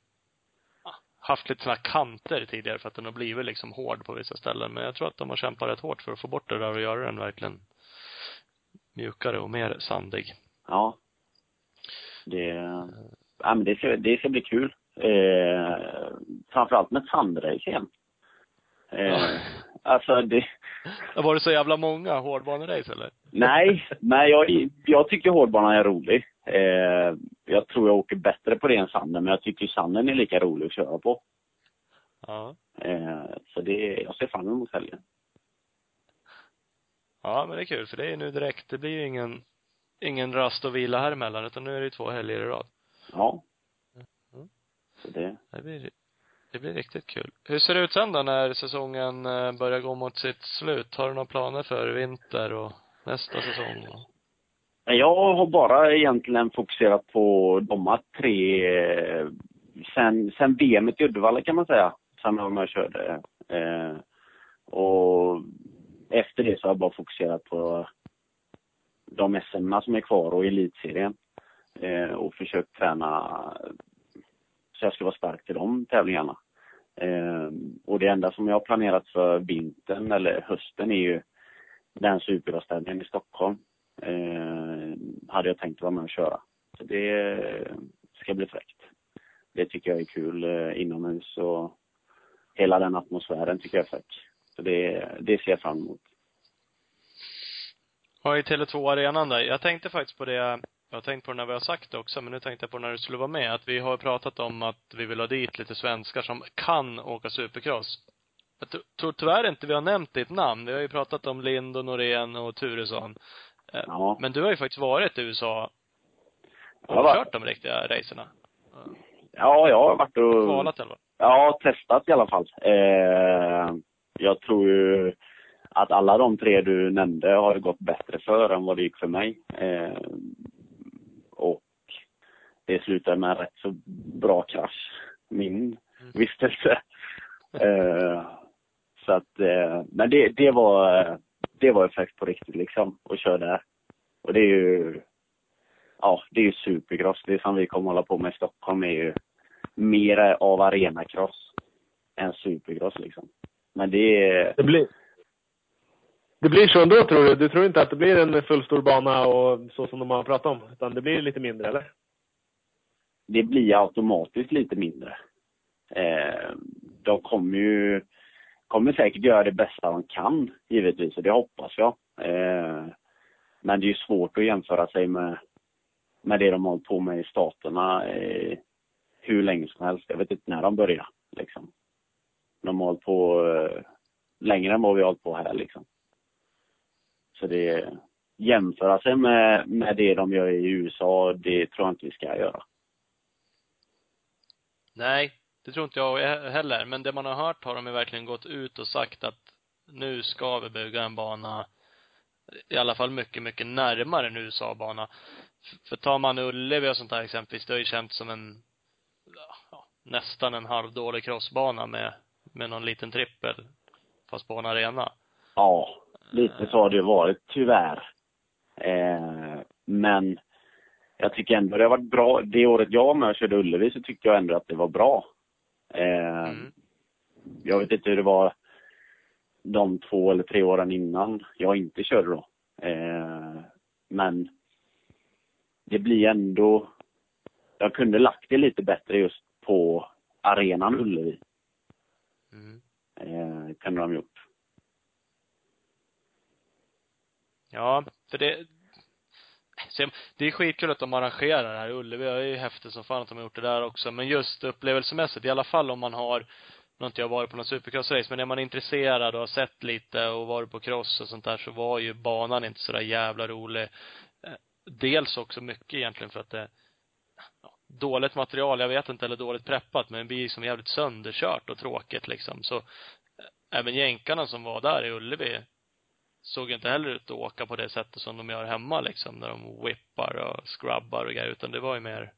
ja, haft lite här kanter tidigare för att den har blivit liksom hård på vissa ställen. Men jag tror att de har kämpat rätt hårt för att få bort det där och göra den verkligen mjukare och mer sandig. ja. Det, ja, men det, ska, det ska bli kul. Eh, framförallt med sandrace igen. Eh, Ja. Alltså det, Var det så jävla många hårdbanerace eller? nej, nej jag, jag tycker hårdbanan är rolig. Eh, jag tror jag åker bättre på det än sanden, men jag tycker sanden är lika rolig att köra på. Ja. Eh, så det, jag ser fram emot helgen. Ja, men det är kul för det är nu direkt. Det blir ju ingen, ingen rast och vila här emellan utan nu är det ju två helger i rad. Ja. Mm. Så det, Det blir det blir riktigt kul. Hur ser det ut sen då när säsongen eh, börjar gå mot sitt slut? Har du några planer för vinter och nästa säsong? Jag har bara egentligen fokuserat på de här tre, eh, sen, sen VMet i Uddevalla kan man säga, sen när jag körde. Eh, och efter det så har jag bara fokuserat på de SM som är kvar och elitserien. Eh, och försökt träna så jag ska vara stark till de tävlingarna. Eh, och det enda som jag har planerat för vintern eller hösten är ju den supergasstävlingen i Stockholm. Eh, hade jag tänkt vara med och köra. Så det ska bli fräckt. Det tycker jag är kul eh, inomhus och hela den atmosfären tycker jag är fräck. Så det, det ser jag fram emot. Har ju Tele2-arenan där. Jag tänkte faktiskt på det, jag har tänkt på det när vi har sagt det också, men nu tänkte jag på när du skulle vara med, att vi har pratat om att vi vill ha dit lite svenskar som kan åka supercross. Jag tror tyvärr inte vi har nämnt ditt namn. Vi har ju pratat om Lind och Norén och Turesson. Eh, Ja. Men du har ju faktiskt varit i USA och Jag har kört de riktiga racerna. Ja, jag har varit och... Kvalat eller? Ja, testat i alla fall. Eh, jag tror ju att alla de tre du nämnde har gått bättre för än vad det gick för mig. Eh, det slutade med en rätt så bra krasch, min vistelse. Eh, så att, eh, men det, det var, det var effekt på riktigt liksom, att köra där. Och det är ju, ja, det är ju supercross. Det som vi kommer hålla på med i Stockholm är ju mer av arenacross än supercross liksom. Men det är, Det blir, det blir så ändå tror du? Du tror inte att det blir en fullstor bana och så som de har pratat om? Utan det blir lite mindre eller? Det blir automatiskt lite mindre. Eh, de kommer ju kommer säkert göra det bästa de kan, givetvis, och det hoppas jag. Eh, men det är ju svårt att jämföra sig med, med det de har hållit på med i staterna eh, hur länge som helst. Jag vet inte när de började, liksom. De har hållit på eh, längre än vad vi har hållit på här, liksom. Så det, jämföra sig med, med det de gör i USA, det tror jag inte vi ska göra. Nej, det tror inte jag heller. Men det man har hört har de ju verkligen gått ut och sagt att nu ska vi bygga en bana i alla fall mycket, mycket närmare en USA-bana. För tar man Ullevi och sånt där exempelvis, det har ju känts som en, ja, nästan en halvdålig crossbana med, med någon liten trippel, fast på en arena. Ja, lite så har det ju varit tyvärr. Eh, men jag tycker ändå det har varit bra. Det året jag var med och körde Ullevi så tyckte jag ändå att det var bra. Eh, Mm. Jag vet inte hur det var de två eller tre åren innan jag inte körde då. Eh, men det blir ändå... Jag kunde lagt det lite bättre just på arenan Ullevi. Mm. Eh, kunde de gjort. Ja, för det, det är skitkul att de arrangerar det här. Ullevi det är ju häftigt som fan att de har gjort det där också. Men just upplevelsemässigt, i alla fall om man har, nu har inte jag varit på någon supercrossrace, men är man intresserad och har sett lite och varit på cross och sånt där så var ju banan inte så där jävla rolig. Eh, dels också mycket egentligen för att det, ja, dåligt material, jag vet inte, eller dåligt preppat, men det blir som jävligt sönderkört och tråkigt liksom. Så eh, även jänkarna som var där i Ullevi såg inte heller ut att åka på det sättet som de gör hemma liksom, när de whippar och scrubbar och grejer, utan det var ju mer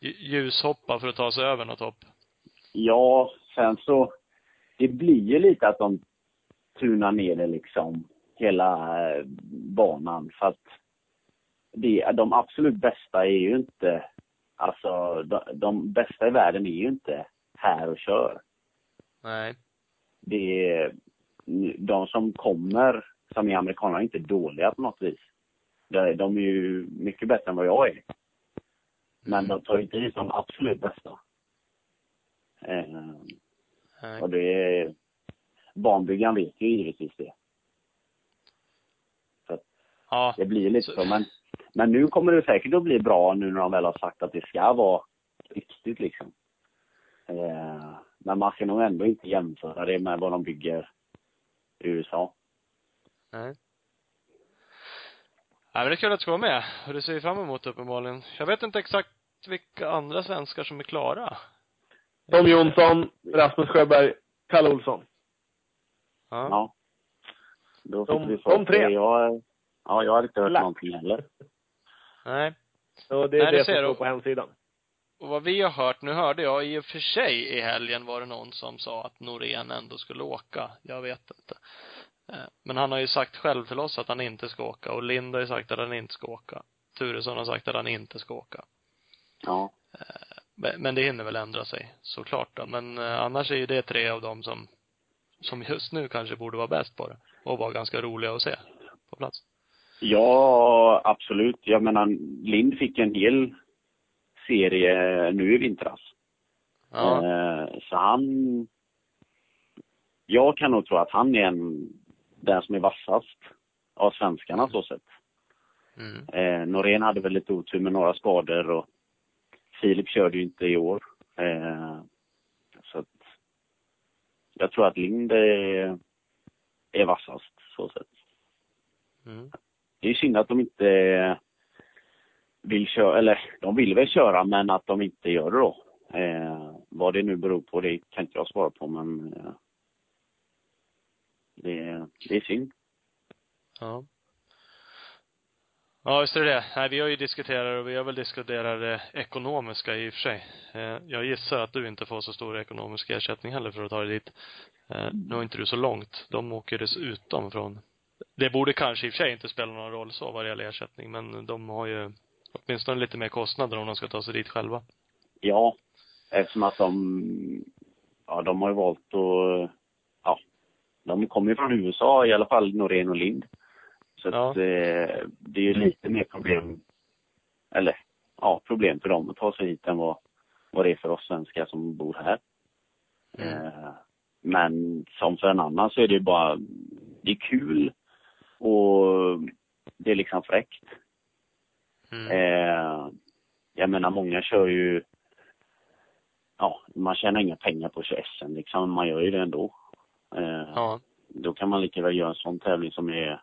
lj- ljushoppa för att ta sig över något hopp. Ja, sen så, det blir ju lite att de tunar ner det liksom, hela eh, banan. För att det, de absolut bästa är ju inte, alltså de, de bästa i världen är ju inte här och kör. Nej. Det är, de som kommer, som är amerikaner, är inte dåliga på något vis. De, är ju mycket bättre än vad jag är. Men de tar ju inte hit de absolut bästa. Eh, och det är, banbyggaren vet ju givetvis det. Ja. Det blir lite Så- så. Men, men nu kommer det säkert att bli bra nu när de väl har sagt att det ska vara riktigt liksom. Eh, men man ska nog ändå inte jämföra det med vad de bygger i USA. Nej. Nej, men det är kul att du ska vara med. Och det ser vi fram emot uppenbarligen. Jag vet inte exakt vilka andra svenskar som är klara. Tom Jonsson, Rasmus Sjöberg, Kalle Olsson. Ja. Ja. Då fick De- vi de få tre. se. Jag, ja, jag har inte hört Lack. någonting heller. Nej. Och det är Nej, det det, ser som du. står på hemsidan. Och vad vi har hört, nu hörde jag i och för sig i helgen var det någon som sa att Norén ändå skulle åka. Jag vet inte. Eh, Men han har ju sagt själv till oss att han inte ska åka och Lind har ju sagt att han inte ska åka. Turesson har sagt att han inte ska åka. Ja. Men men det hinner väl ändra sig, såklart då. Men eh, annars är ju det tre av dem som, som just nu kanske borde vara bäst på det. Och vara ganska roliga att se på plats. Ja, absolut. Jag menar, Lind fick en hel serie nu i vintras. Ja. Eh, Så han... Jag kan nog tro att han är en, den som är vassast av svenskarna så sett. Mm. Eh, Norén hade väl lite otur med några skador och Filip körde ju inte i år. Eh, så att jag tror att Lind är, är vassast så sett. Mm. Det är synd att de inte vill köra, eller de vill väl köra men att de inte gör det då. Eh, vad det nu beror på det kan inte jag svara på men eh, det, det är synd. Ja. Ja, just är det. Nej, vi har ju diskuterat och vi har väl diskuterat det ekonomiska i och för sig. Eh, Jag gissar att du inte får så stor ekonomisk ersättning heller för att ta dig dit. Eh, Nu har inte du så långt. De åker dessutom från det borde kanske i och för sig inte spela någon roll så vad det gäller ersättning, men de har ju åtminstone lite mer kostnader om de ska ta sig dit själva. Ja, eftersom att de, ja de har ju valt att, ja, de kommer ju från USA i alla fall, Norén och Lind. Så Ja. att eh, det är ju lite mer problem, eller ja, problem för dem att ta sig hit än vad, vad det är för oss svenskar som bor här. Mm. Eh, men som för en annan så är det ju bara, det är kul och det är liksom fräckt. Mm. Eh, jag menar många kör ju, ja, man tjänar inga pengar på att köra SM liksom, man gör ju det ändå. Eh, Ja. Då kan man lika väl göra en sån tävling som är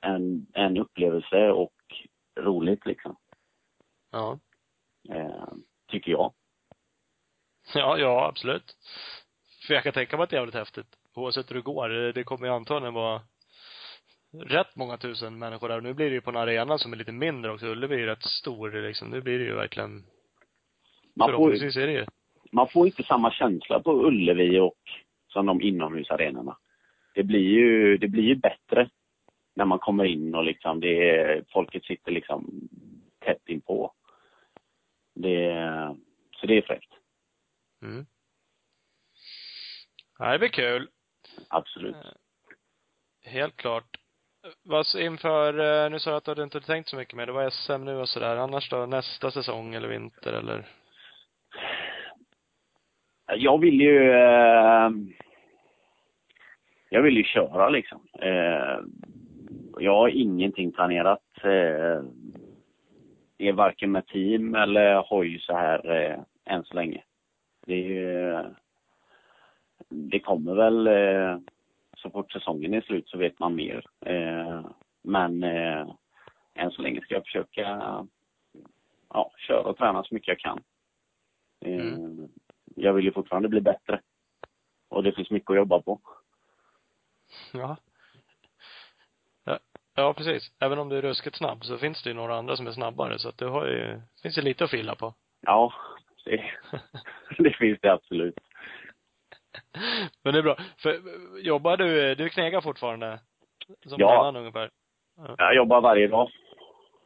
en, en upplevelse och roligt liksom. Ja. Eh, tycker jag. Ja, ja, absolut. För jag kan tänka mig att det är jävligt häftigt. Oavsett hur det går. Det- Det kommer ju antagligen vara rätt många tusen människor där. Nu blir det ju på en arena som är lite mindre också. Ullevi är ju rätt stor liksom. Nu blir det ju verkligen, Man får, förhoppningsvis är det ju. man får inte samma känsla på Ullevi och som de inomhusarenorna. Det blir ju, det blir ju bättre när man kommer in och liksom det är, folket sitter liksom tätt inpå. Det, så det är fräckt. Mm. Ja, det blir kul. Absolut. Helt klart. Vad inför, eh, nu sa du att du inte hade tänkt så mycket mer. Det var SM nu och sådär. Annars då, nästa säsong eller vinter eller? Jag vill ju... Eh, jag vill ju köra liksom. Eh, jag har ingenting planerat. Eh, är varken med team eller hoj så här eh, än så länge. Det är ju... Det kommer väl... Eh, så fort säsongen är slut så vet man mer. Eh, men eh, än så länge ska jag försöka ja, köra och träna så mycket jag kan. Eh, Mm. Jag vill ju fortfarande bli bättre. Och det finns mycket att jobba på. Ja. Ja, ja precis. Även om du är ruskigt snabb så finns det ju några andra som är snabbare så att du har ju, finns ju lite att fylla på. Ja, det, det finns det absolut. Men det är bra. För jobbar du, du knegar fortfarande? Som Ja. annan ungefär? Jag jobbar varje dag.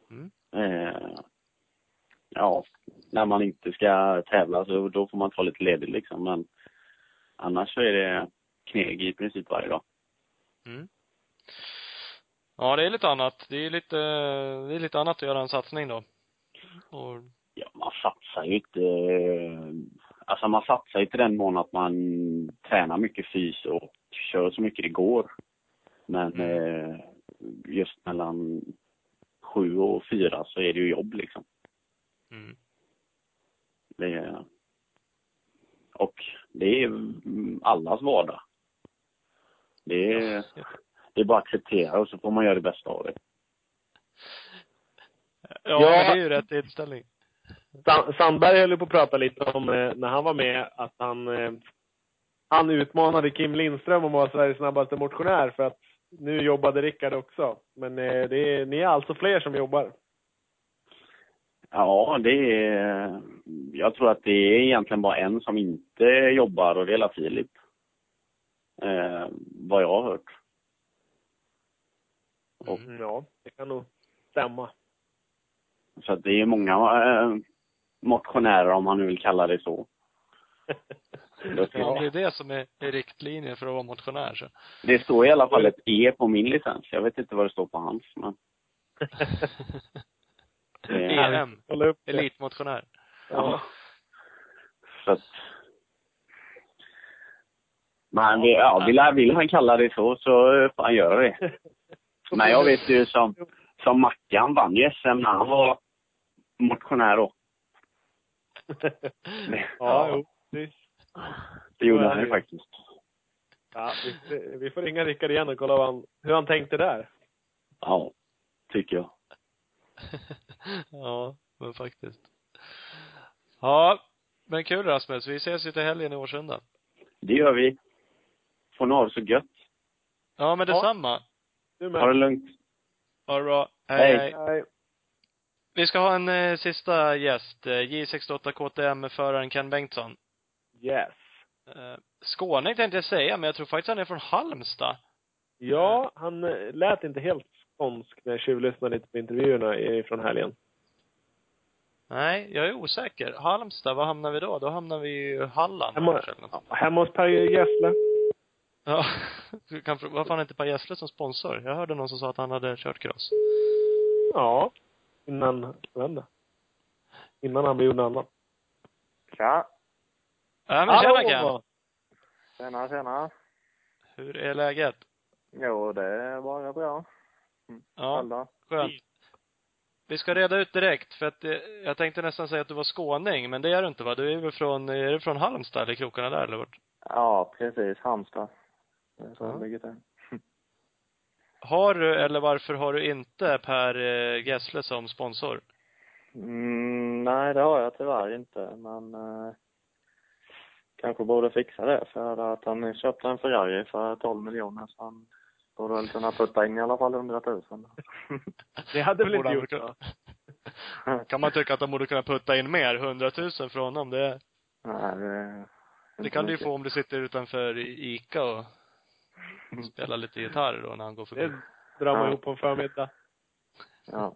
Mm. Eh, ja, när man inte ska tävla så då får man ta lite ledigt liksom. Men annars så är det kneg i princip varje dag. Mm. Ja, det är lite annat. Det är lite, det är lite annat att göra en satsning då. Och, Ja, man satsar ju inte... Alltså man satsar ju till den mån att man tränar mycket fys och kör så mycket det går. Men eh, just mellan sju och fyra så är det ju jobb liksom. mm. Det är, och det är mm, allas vardag. Det är, det är bara att acceptera och så får man göra det bästa av det. Ja, Ja. det är ju rätt inställning. Sa- Sandberg höll på att prata lite om, eh, när han var med, att han, eh, han utmanade Kim Lindström om att vara Sveriges snabbaste motionär för att nu jobbade Rickard också. Men eh, det är, ni är alltså fler som jobbar. Ja, det är... Jag tror att det är egentligen bara en som inte jobbar och det är Filip. Eh, vad jag har hört. Och- Mm, ja, det kan nog stämma. Så att det är många motionärer om man nu vill kalla det så. Det, Ja, det är det som är, är riktlinjen för att vara motionär. Så. det står i alla fall ett E på min licens. Jag vet inte vad det står på hans, men... EM, det. elitmotionär. ja. Så att... Men vi, ja, vill, vill han kalla det så, så får han göra det. Men jag vet ju som, som Mackan vann ju SM när han var motionär då. ja, jo, precis. Det gjorde han det ju faktiskt. Ja, vi, vi får ringa Rickard igen och kolla han, hur han tänkte där. Ja, tycker jag. ja, men faktiskt. Ja, men kul Rasmus. Vi ses ju till helgen i Årsunda. Det gör vi. Får ni ha det så gött. Ja, men Ja. detsamma. Du Ha det med. lugnt. Ha det bra. Hej. hej. Nej. Vi ska ha en eh, sista gäst. Eh, J68 KTM-föraren Ken Bengtsson. Yes. Eh, skåning tänkte jag säga, men jag tror faktiskt han är från Halmstad. Ja, han eh, lät inte helt skånsk när jag tjuvlyssnade lite på intervjuerna från helgen. Nej, jag är osäker. Halmstad, var hamnar vi då? Då hamnar vi i Halland. Hemma, kanske, eller något. ja, hemma hos Per Gessle. Ja. Varför har han inte Per Gessle som sponsor? Jag hörde någon som sa att han hade kört cross. Ja. Innan, inte. Innan han blev något annat. Tja! Ja, men tjena Ken. Tjena, tjena. Hur är läget? Jo, det är bara bra. Ja, Alla. skönt. Vi ska reda ut direkt, för att eh, jag tänkte nästan säga att du var skåning, men det är du inte va? Du är väl från, är du från Halmstad eller krokarna där eller vart? Ja, precis. Halmstad. Det är så Ja. det ligger till. Har du, eller varför har du inte Per eh, Gessle som sponsor? Mm, nej, det har jag tyvärr inte, men eh, kanske borde fixa det för att han köpte en Ferrari för 12 miljoner så han borde väl kunna putta in i alla fall 100 000. Det hade väl inte gjort va? Kan man tycka att de borde kunna putta in mer? 100 000 för honom, det, nej, det, är det kan du ju mycket. få om du sitter utanför Ica och spelar lite gitarr då när han går förbi. Det drar man ihop på en förmiddag. Ja.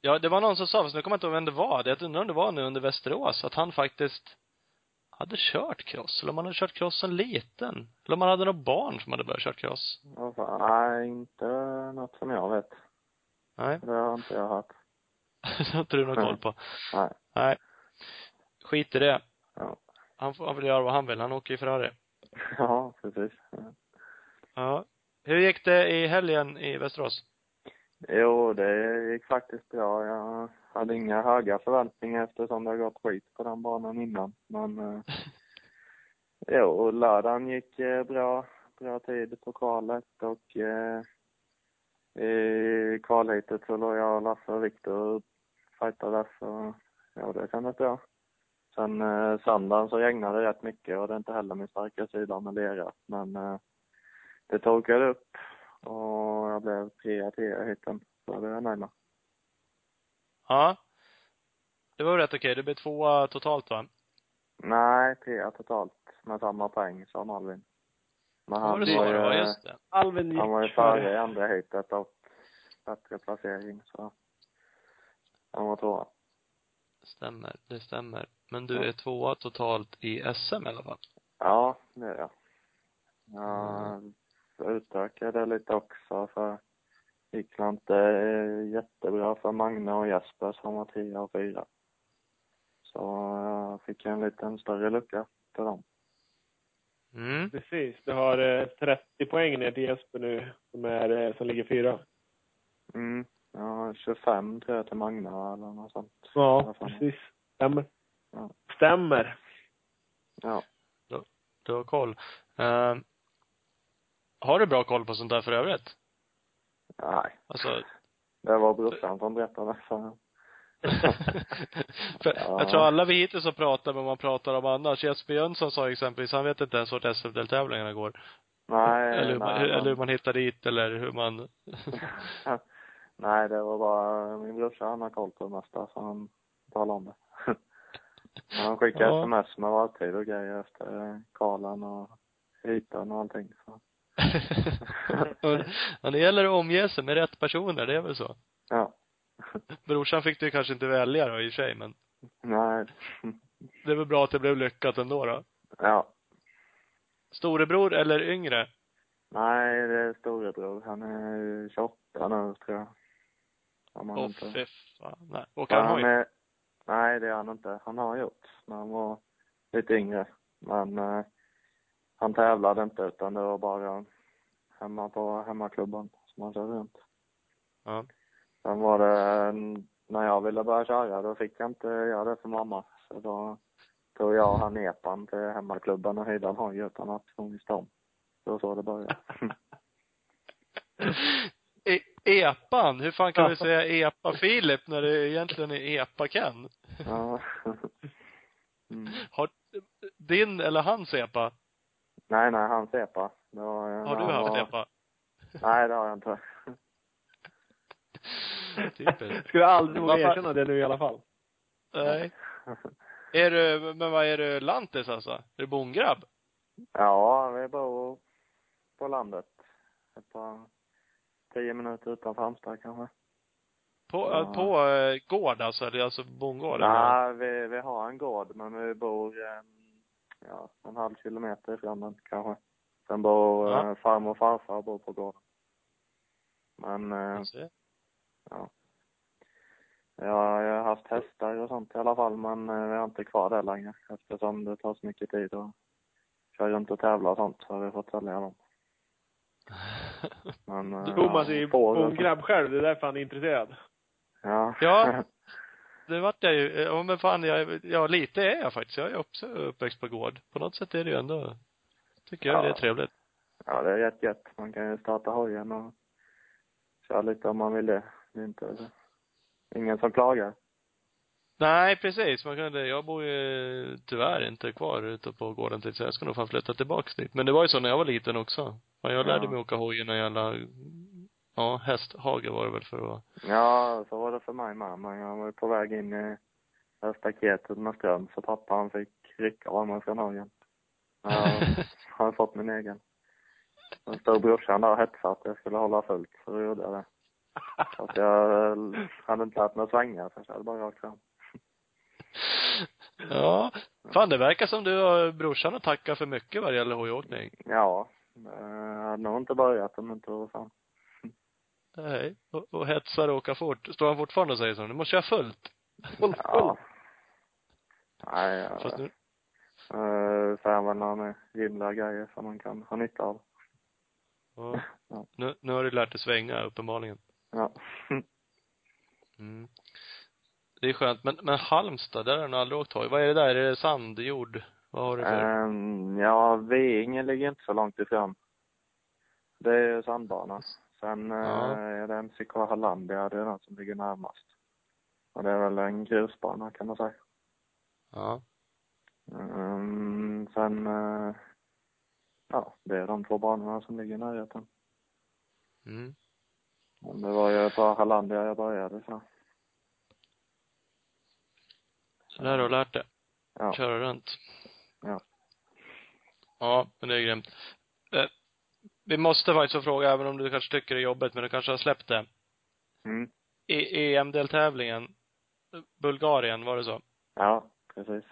Ja, det var någon som sa, fast nu kommer jag inte ihåg vem det var, jag undrar om det var nu under Västerås, att han faktiskt hade kört cross, eller om han hade kört cross som liten. Eller om han hade några barn som hade börjat kört cross. Fan, Nej, inte något som jag vet. Nej, Det har inte jag hört. det har inte du någon koll på. Nej. Nej. Skit i det. Ja. Han får, han vill göra vad han vill, han åker ju Ferrari. Ja, precis. Ja. Hur gick det i helgen i Västerås? Jo, det gick faktiskt bra. Jag hade inga höga förväntningar eftersom det har gått skit på den banan innan. Men eh, jo, lördagen gick eh, bra. Bra tid på kvalet och eh, i kvalheatet så låg jag, Lasse och Viktor och fightades och ja, det kändes bra. Sen eh, söndagen så regnade det rätt mycket och det är inte heller min starka sida med lera. Men eh, det torkade upp och jag blev trea, trea i hytten. Så det är jag nöjd med. Ja. Det var rätt okej. Du blev tvåa totalt va? Nej, trea totalt med samma poäng som Alvin. Men han det var du. Ja, ju, just det. Alvin gick han var ju före. i andra heatet och bättre placering så han var tvåa. Stämmer, det stämmer. Men du Ja. är tvåa totalt i SM i alla fall. Ja, det är jag. Jag utökade lite också för det gick inte jättebra för Magne och Jesper som var tio och fyra. Så jag fick en liten större lucka till dem. Mm. Precis. Du har eh, 30 poäng ner till Jesper nu, som, är, eh, som ligger fyra. Mm. Ja, 25 tror jag till Magne eller något sånt. Ja, precis. Stämmer. Ja. Stämmer. Ja. Du har koll. Uh, har du bra koll på sånt där för övrigt? Nej, Alltså, det var brorsan som berättade för För Ja. jag tror alla vi hittills har pratat med man pratar om annars. Jesper Jönsson sa exempelvis, han vet inte ens vart SM-deltävlingarna går. Nej, eller, hur man, nej, eller hur man hittar dit eller hur man nej, det var bara min brorsa, han har koll på det mesta, så han talade om det. han skickade Ja. sms med varvtid och grejer efter kvalen och heaten och allting. Så. och det gäller att omge sig med rätt personer, det är väl så. Ja. Brorsan fick du kanske inte välja då i och för sig, men Nej. det är väl bra att det blev lyckat ändå då. Ja. Storebror eller yngre? Nej, det är storebror. Han är 28 nu, tror jag. Om han Åh inte... fy fan. Nej. Åker han han hoj? är... Nej, det är han inte. Han har gjort när han var lite yngre. Men eh, han tävlade inte utan det var bara hemma på hemmaklubben som han körde runt. Ja. Sen var det, när jag ville börja köra, då fick jag inte göra det för mamma. Så då tog jag han epan till hemmaklubben och hyrde en hoj utan att hon visste om. Det var så det började. E epan? Hur fan kan vi säga epa-Filip när det egentligen är epa-Ken? ja. Mm. Har, din eller hans epa? Nej, nej, hans epa. Det var, eh, Har du han haft var... epa? Nej, det har jag inte. Typiskt. Skulle aldrig våga erkänna det nu i alla fall. Nej. Är du, men vad är du, lantis alltså? Är du bondgrabb? Ja, vi bor på landet. Ett par, tio minuter utanför Halmstad kanske. På, Ja. på eh, gård alltså, eller alltså bondgård? Nej, vi, vi har en gård, men vi bor eh, ja, en halv kilometer ifrån den kanske. Sen bor Ja. eh, farmor och farfar bor på gården. Men, eh, ja. Ja, jag har haft hästar och sånt i alla fall, men eh, vi har inte kvar det längre eftersom det tar så mycket tid att köra runt och tävla och sånt så har vi fått sälja dem. Men, eh, Thomas är ju sånt. bondgrabb själv, det är därför han är intresserad. Ja. Ja. Det vart jag ju, ja men fan jag, ja lite är jag faktiskt. Jag är också uppväxt på gård. På något sätt är det ju ändå, tycker jag Ja. det är trevligt. ja, det är rätt gött. Man kan ju starta hojen och köra lite om man vill det. Det är inte, ingen som klagar. Nej precis, man kan, jag bor ju tyvärr inte kvar ute på gården till så jag ska nog fan flytta tillbaks dit. Men det var ju så när jag var liten också. Jag lärde Ja. mig åka hoj i någon jävla, ja hästhage var det väl för att Ja, så var det för mig med. Men jag var på väg in i staketet med ström så pappa han fick rycka av mig från hojen. Jag har fått min egen. Sen stod brorsan där och hetsade att jag skulle hålla fullt, så då gjorde jag det. Att jag hade inte lärt mig att svänga, så jag körde bara rakt fram. Ja. Fan det verkar som du och brorsan har tackat för mycket vad det gäller hojåkning. Ja, eh, jag hade nog inte börjat om det inte var så. Nej. Och, och hetsar och åka fort. Står han fortfarande och säger så? Du måste köra fullt. Full, Ja. Nej, Fast jag nu, uh, säger väl några rimliga grejer som man kan ha nytta av. ja. Ja. nu, nu har du lärt dig svänga uppenbarligen. Ja. Mm. Det är skönt. Men, men Halmstad, där har du aldrig åkt hoj. Vad är det där? Är det sand, jord? Vad har du för? Um, ja, Veinge ligger inte så långt ifrån. Det är ju sandbana. Sen Ja. eh, är det MCK Hallandia, det är den som ligger närmast. Och det är väl en grusbana kan man säga. Ja. Um, sen, eh, ja, det är de två banorna som ligger i närheten. Mm. Men det var ju på Hallandia jag började så. Så där har du lärt dig. Ja. Köra runt. Ja. Ja, men det är grymt. Vi måste faktiskt fråga, även om du kanske tycker det är jobbigt, men du kanske har släppt det. Mm. I EM-deltävlingen, Bulgarien, var det så? Ja, precis.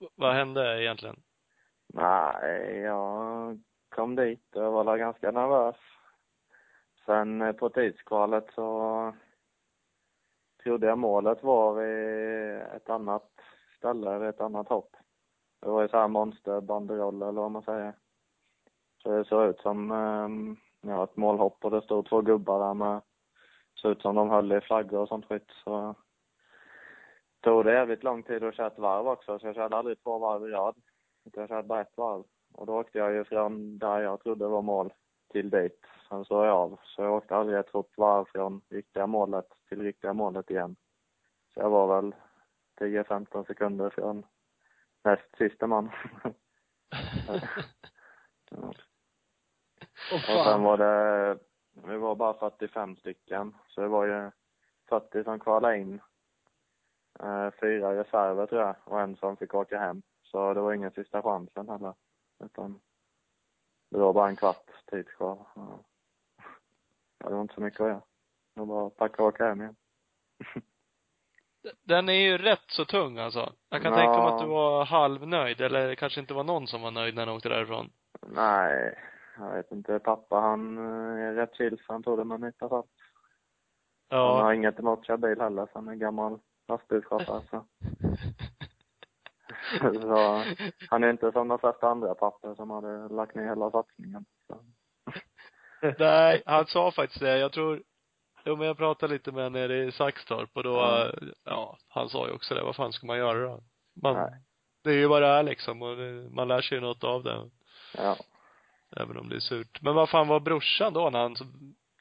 V- Vad hände egentligen? Nej, jag kom dit och jag var ganska nervös. Sen eh, på tidskvalet så trodde jag målet var vid ett annat ställe, ett annat hopp. Det var ju så här monsterbanderoll eller vad man säger. Så det såg ut som ehm, ja, ett målhopp och det stod två gubbar där med, såg ut som de höll i flaggor och sånt skit. Så tog det jävligt lång tid att köra ett varv också, så jag körde aldrig två varv i rad. Utan jag körde bara ett varv. Och då åkte jag ju från där jag trodde var mål till dit. Sen så jag av. Så jag åkte aldrig ett trott varv från riktiga målet till riktiga målet igen. Så jag var väl 10-15 sekunder från näst sista man. ja. Och Och sen var det, vi var bara 45 stycken, så det var ju 40 som kvalade in. Eh, fyra reserver tror jag, och en som fick åka hem. Så det var ingen sista chansen heller. Utan det var bara en kvart tid kvar. Ja. Ja, det var inte så mycket att göra. Det var bara att packa och åka hem igen. Den är ju rätt så tung alltså. Jag kan Ja. tänka mig att du var halvnöjd, eller kanske inte var någon som var nöjd när den åkte därifrån. Nej, jag vet inte. Pappa han eh, är rätt chill så han tog det med en nypa salt. Han Ja. har inget emot att köra bil heller, så han är gammal lastbilschaufför så. så han är inte som de flesta andra pappor som hade lagt ner hela satsningen. Så. Nej, han sa faktiskt det. Jag tror, jo men jag pratade lite med honom nere i Saxtorp och då, Ja. ja, han sa ju också det. Vad fan ska man göra då? Man, Nej. det är ju vad det är liksom och det, man lär sig ju något av det. Ja. Även om det är surt. Men vad fan var brorsan då när han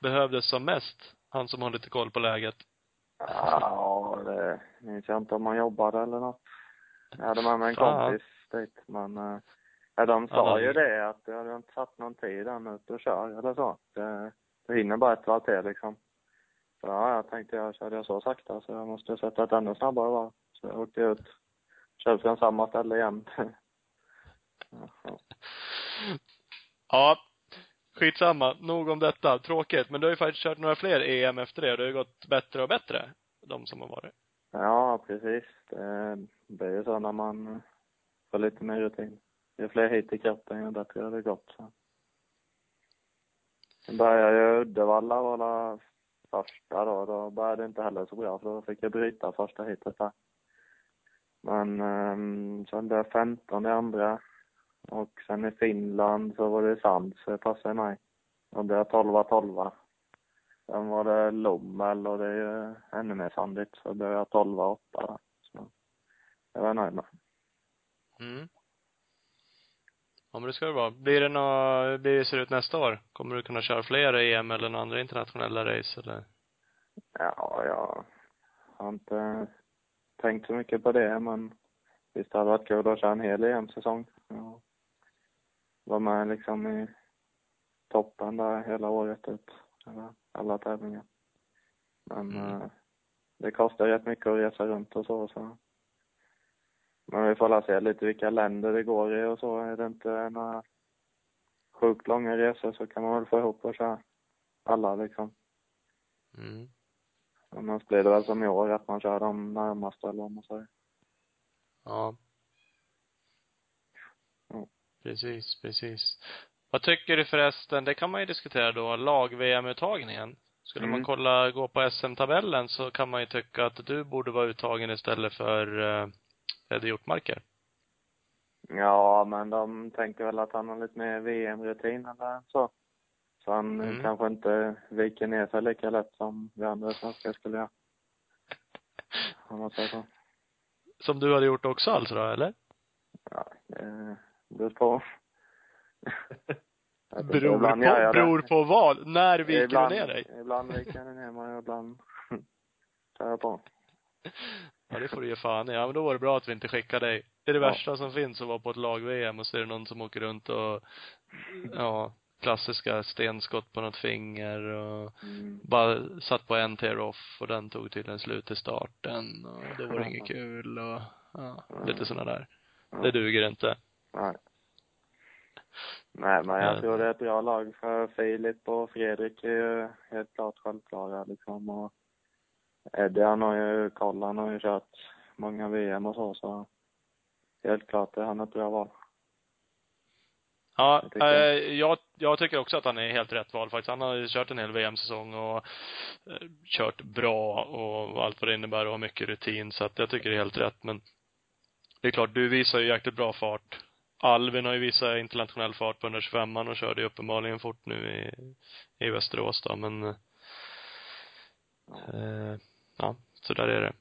behövdes som mest? Han som har lite koll på läget. Ja, det minns jag inte om han jobbade eller något. Jag hade med mig en Fan. kompis dit, men eh, ja, de sa hade- ju det att jag hade inte satt någon tid än ut och kör eller så. Det, det hinner bara ett varv till liksom. Så ja, jag tänkte jag körde jag så sakta så jag måste sätta ett ännu snabbare varv. Så jag åkte ut, körde från samma ställe igen. ja, ja. Skitsamma. Nog om detta. Tråkigt. Men du har ju faktiskt kört några fler EM efter det det har ju gått bättre och bättre. De som har varit. Ja, precis. Det, blir är ju så när man får lite mer rutin. Ju fler hit i kroppen, ju bättre har det gått. Så. Sen började jag i Uddevalla var första då. Då började det inte heller så bra för då fick jag bryta första hitet där. Men um, sen blev jag 15 i andra. Och sen i Finland så var det sand så det passade mig. Och det är 12 12 Sen var det Lommel och det är ju ännu mer sandigt så blev jag 12 8 där. Så jag var nöjd med. Mm. Ja men det ska det vara. Blir det nå, hur blir det ser ut nästa år? Kommer du kunna köra fler EM eller några andra internationella race eller? Ja, jag har inte tänkt så mycket på det men visst det hade varit kul att köra en hel EM-säsong. Ja. Vara med liksom i toppen där hela året ut. Alla tävlingar. Men Mm. eh, det kostar rätt mycket att resa runt och så, så. Men vi får la se lite vilka länder det går i och så. Är det inte några sjukt långa resor så kan man väl få ihop och köra alla liksom. Mm. Annars blir det väl som i år att man kör de närmaste eller vad man säger. Ja. Precis, precis. Vad tycker du förresten, det kan man ju diskutera då, lag-VM-uttagningen. Skulle man Mm. kolla, gå på SM-tabellen så kan man ju tycka att du borde vara uttagen istället för uh, Eddie Hjortmarker. Ja, men de tänker väl att han har lite mer VM-rutin eller så. Så han Mm. kanske inte viker ner sig lika lätt som vi andra svenskar skulle göra. Om man säger så. Som du hade gjort också alltså då, eller? Ja, det beror på. Beror på, det. beror på vad? När viker ibland, du ner dig? Ibland viker jag ner mig och ibland kör jag på. Ja, det får du ge fan i. Ja, men då var det bra att vi inte skickade dig. Det är det Ja. värsta som finns att vara på ett lag-VM och så är det någon som åker runt och, ja, klassiska stenskott på något finger och Mm. bara satt på en tear off och den tog tydligen slut i starten och då var det inget kul och, ja, lite sådana där. Ja. Det duger inte. Nej. Nej, men jag tror det är ett bra lag för Filip och Fredrik är ju helt klart självklara liksom och Eddie han har ju koll, han har ju kört många VM och så så helt klart är han ett bra val. Ja, Jag tycker- eh, jag, jag tycker också att han är helt rätt val faktiskt. Han har ju kört en hel VM-säsong och eh, kört bra och allt vad det innebär och har mycket rutin så att jag tycker det är helt rätt men det är klart, du visar ju jäkligt bra fart. Alvin har ju visat internationell fart på 125 och körde ju uppenbarligen fort nu i, i Västerås då men eh, ja, så där är det.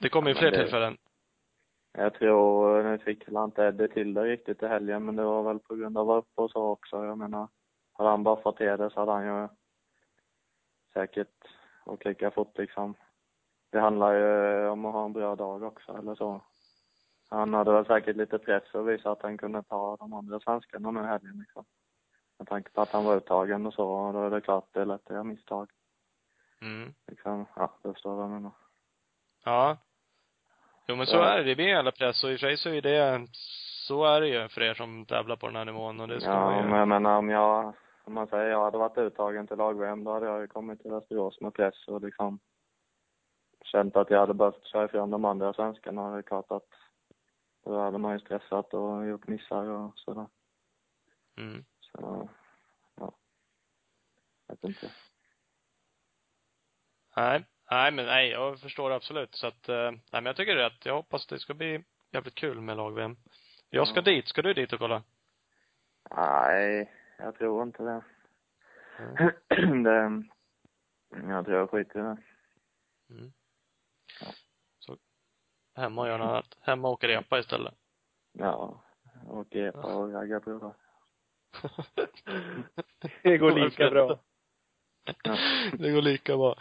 Det kommer ju Ja, fler det- tillfällen. Jag tror, nu fick väl inte Eddie till det riktigt i helgen men det var väl på grund av upp och så också. Jag menar, hade han bara fått till det så hade han ju säkert åkt lika fort liksom. Det handlar ju om att ha en bra dag också eller så. Han hade väl säkert lite press och visa att han kunde ta de andra svenskarna nu i helgen liksom. Med tanke på att han var uttagen och så, och då är det klart det är lätt att göra misstag. Mm. Liksom, ja, du förstår vad jag menar. Ja. Jo men så Ja. är det. Det blir jävla press och i och för sig så är det, så är det ju för er som tävlar på den här nivån och det ska Ja, man ju. men jag menar om jag, om man säger jag hade varit uttagen till lag-VM, då hade jag ju kommit till Västerås med press och liksom känt att jag hade behövt köra ifrån de andra svenskarna. Det är klart att då hade man ju stressat och gjort missar och sådär. Mm. Så, ja. Jag vet inte. Nej. Nej men nej, jag förstår absolut. Så att, eh, nej men jag tycker det rätt. Jag hoppas det ska bli jävligt kul med lag-VM. Jag ska Ja. dit. Ska du dit och kolla? Nej, jag tror inte det. det jag tror jag skiter i det. Mm. Hemma och göra något annat. Hemma och repa istället. Ja, och epa och ragga brudar. Det går lika bra. Det går lika bra.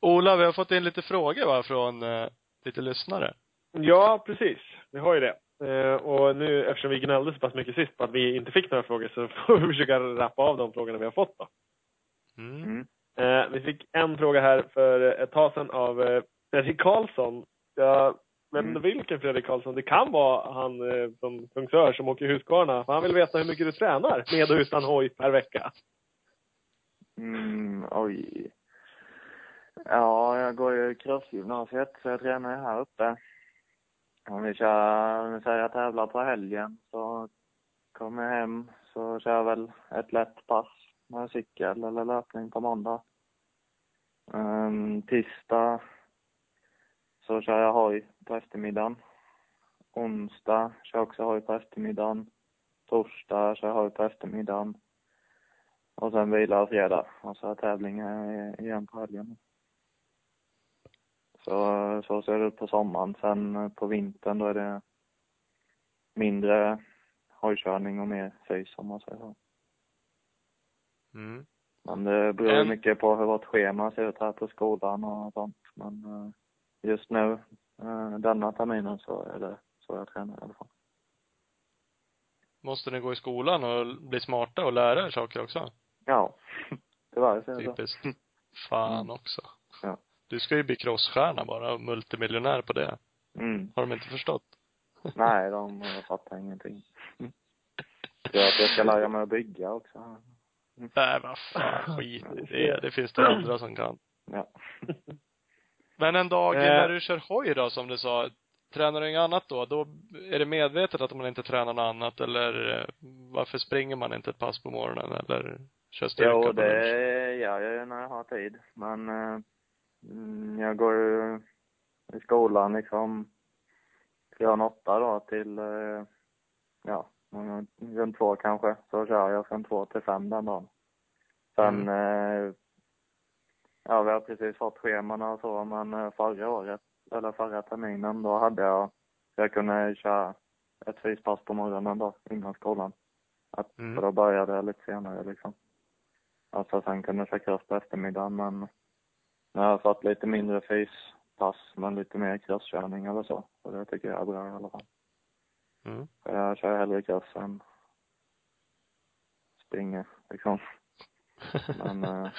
Ola, vi har fått in lite frågor va, från eh, lite lyssnare. Ja, precis. Vi har ju det. Eh, och nu, eftersom vi gnällde så pass mycket sist på att vi inte fick några frågor, så får vi försöka rappa av de frågorna vi har fått då. Mm. Mm. Eh, vi fick en fråga här för ett tag sedan av eh, Fredrik Karlsson. Jag inte Mm. vilken Fredrik Karlsson. Det kan vara han eh, från Kungsör som åker Husqvarna. För han vill veta hur mycket du tränar med och utan hoj per vecka. Mm, oj. Ja, jag går ju crossgymnasiet så jag tränar ju här uppe. Om vi kör, om vi säger jag tävlar på helgen så kommer jag hem så kör jag väl ett lätt pass med cykel eller löpning på måndag. Um, tisdag så kör jag hoj på eftermiddagen. Onsdag kör jag också hoj på eftermiddagen. Torsdag kör jag hoj på eftermiddagen. Och sen vila fredag och så har jag tävlingar i- igen på helgen. Så, så ser det ut på sommaren. Sen eh, på vintern då är det mindre hojkörning och mer fys om man säger så. Mm. Men det beror En- mycket på hur vårt schema ser ut här på skolan och sånt. Men eh, just nu, eh, denna terminen så är det så jag tränar i alla fall. Måste ni gå i skolan och bli smarta och lära er saker också? Ja, tyvärr så är det så. Typiskt. Fan Mm. också. Ja. Du ska ju bli crossstjärna bara och multimiljonär på det. Mm. Har de inte förstått? Nej, de eh, fattar ingenting. Jag att jag ska lära mig att bygga också. Nej, vad fan, skit i det. Det finns det andra som kan. Ja. Men en dag Eh. när du kör hoj då, som du sa, tränar du inget annat då? Då är det medvetet att man inte tränar något annat eller eh, varför springer man inte ett pass på morgonen eller kör styrka Jo, det gör jag ju när jag har tid. Men eh, mm, jag går ju i skolan liksom från åtta då till, eh, ja, mm, runt två kanske. Så kör jag från två till fem den dagen. Sen, eh, ja, vi har precis fått scheman och så, men eh, förra året, eller förra terminen, då hade jag, jag kunde köra ett fyspass på morgonen då, innan skolan. Att, Mm. För då började jag lite senare liksom. Alltså sen kunde jag köra cross på eftermiddagen men nu har jag fått lite mindre fyspass men lite mer crosskörning eller så. Och det tycker jag är bra i alla fall. Mm. För jag kör hellre cross än springer liksom. Men eh,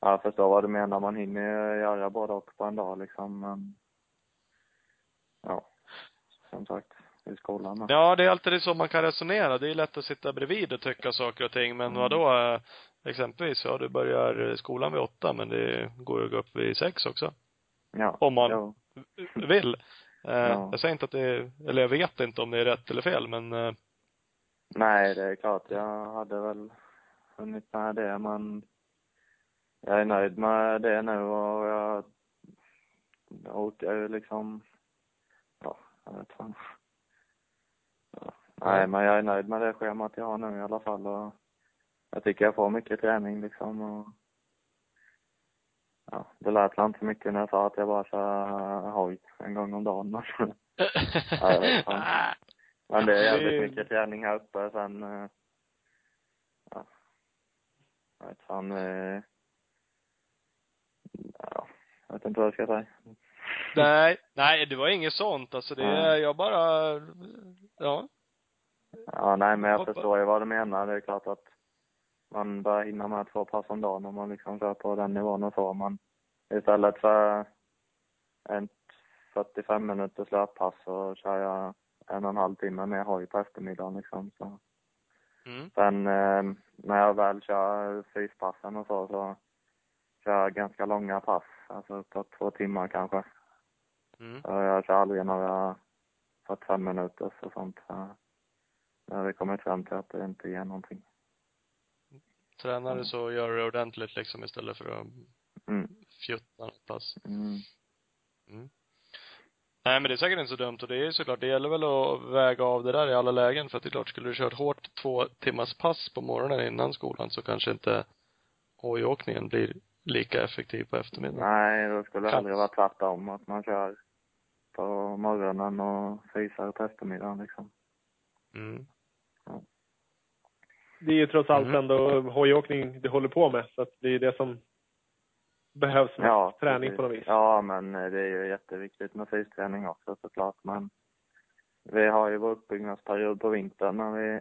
jag förstår vad du menar. Man hinner göra både och på en dag liksom men ja, som sagt i skolan. då. Ja, det är alltid så man kan resonera. Det är lätt att sitta bredvid och tycka saker och ting. Men Mm. vadå, exempelvis, ja du börjar skolan vid åtta men det går ju att gå upp vid sex också. Ja. Om man Jo. vill. Eh, Ja. Jag säger inte att det är, eller jag vet inte om det är rätt eller fel men eh, Nej, det är klart. Jag hade väl hunnit med det, men jag är nöjd med det nu och jag, orkar ju liksom, ja, jag vet fan. Ja. Nej, men jag är nöjd med det schemat jag har nu i alla fall och jag tycker jag får mycket träning liksom och ja, det lät väl inte mycket när jag sa att jag bara kör hoj en gång om dagen. men- Ja, jag vet fan. Men det är jävligt mycket träning här uppe. Sen, eh, ja, jag vet fan, eh, ja, jag vet inte vad jag ska säga. Nej, nej, det var inget sånt. Alltså det, Nej. jag bara, ja. Ja, nej men jag Hoppa- förstår ju vad du menar. Det är klart att man bör hinna med två pass om dagen om man liksom kör på den nivån och så. Men istället för en 45 minuters löppass så kör jag en och en halv timme med hoj på eftermiddagen liksom. Så. Mm. Sen eh, när jag väl kör fyspassen och så, så kör ganska långa pass. Alltså uppåt två timmar kanske. Mm. Jag kör aldrig några 45 minuters och sånt. Så jag har vi kommit fram till att det inte ger någonting. Tränar du så gör du det ordentligt liksom istället för att Mm. fjutta något pass. Mm. Nej men det är säkert inte så dumt och det är såklart, det gäller väl att väga av det där i alla lägen för att det är klart, skulle du kört hårt två timmars pass på morgonen innan skolan så kanske inte hojåkningen blir lika effektiv på eftermiddagen. Nej, då skulle det Kan- aldrig vara tvärtom. Att man kör på morgonen och fysar på eftermiddagen liksom. Mm. Det är ju trots allt Mm. ändå hojåkning du håller på med, så att det är det som behövs Ja, träning precis. på något vis. Ja, men det är ju jätteviktigt med fysträning också såklart. Men vi har ju vår uppbyggnadsperiod på vintern när vi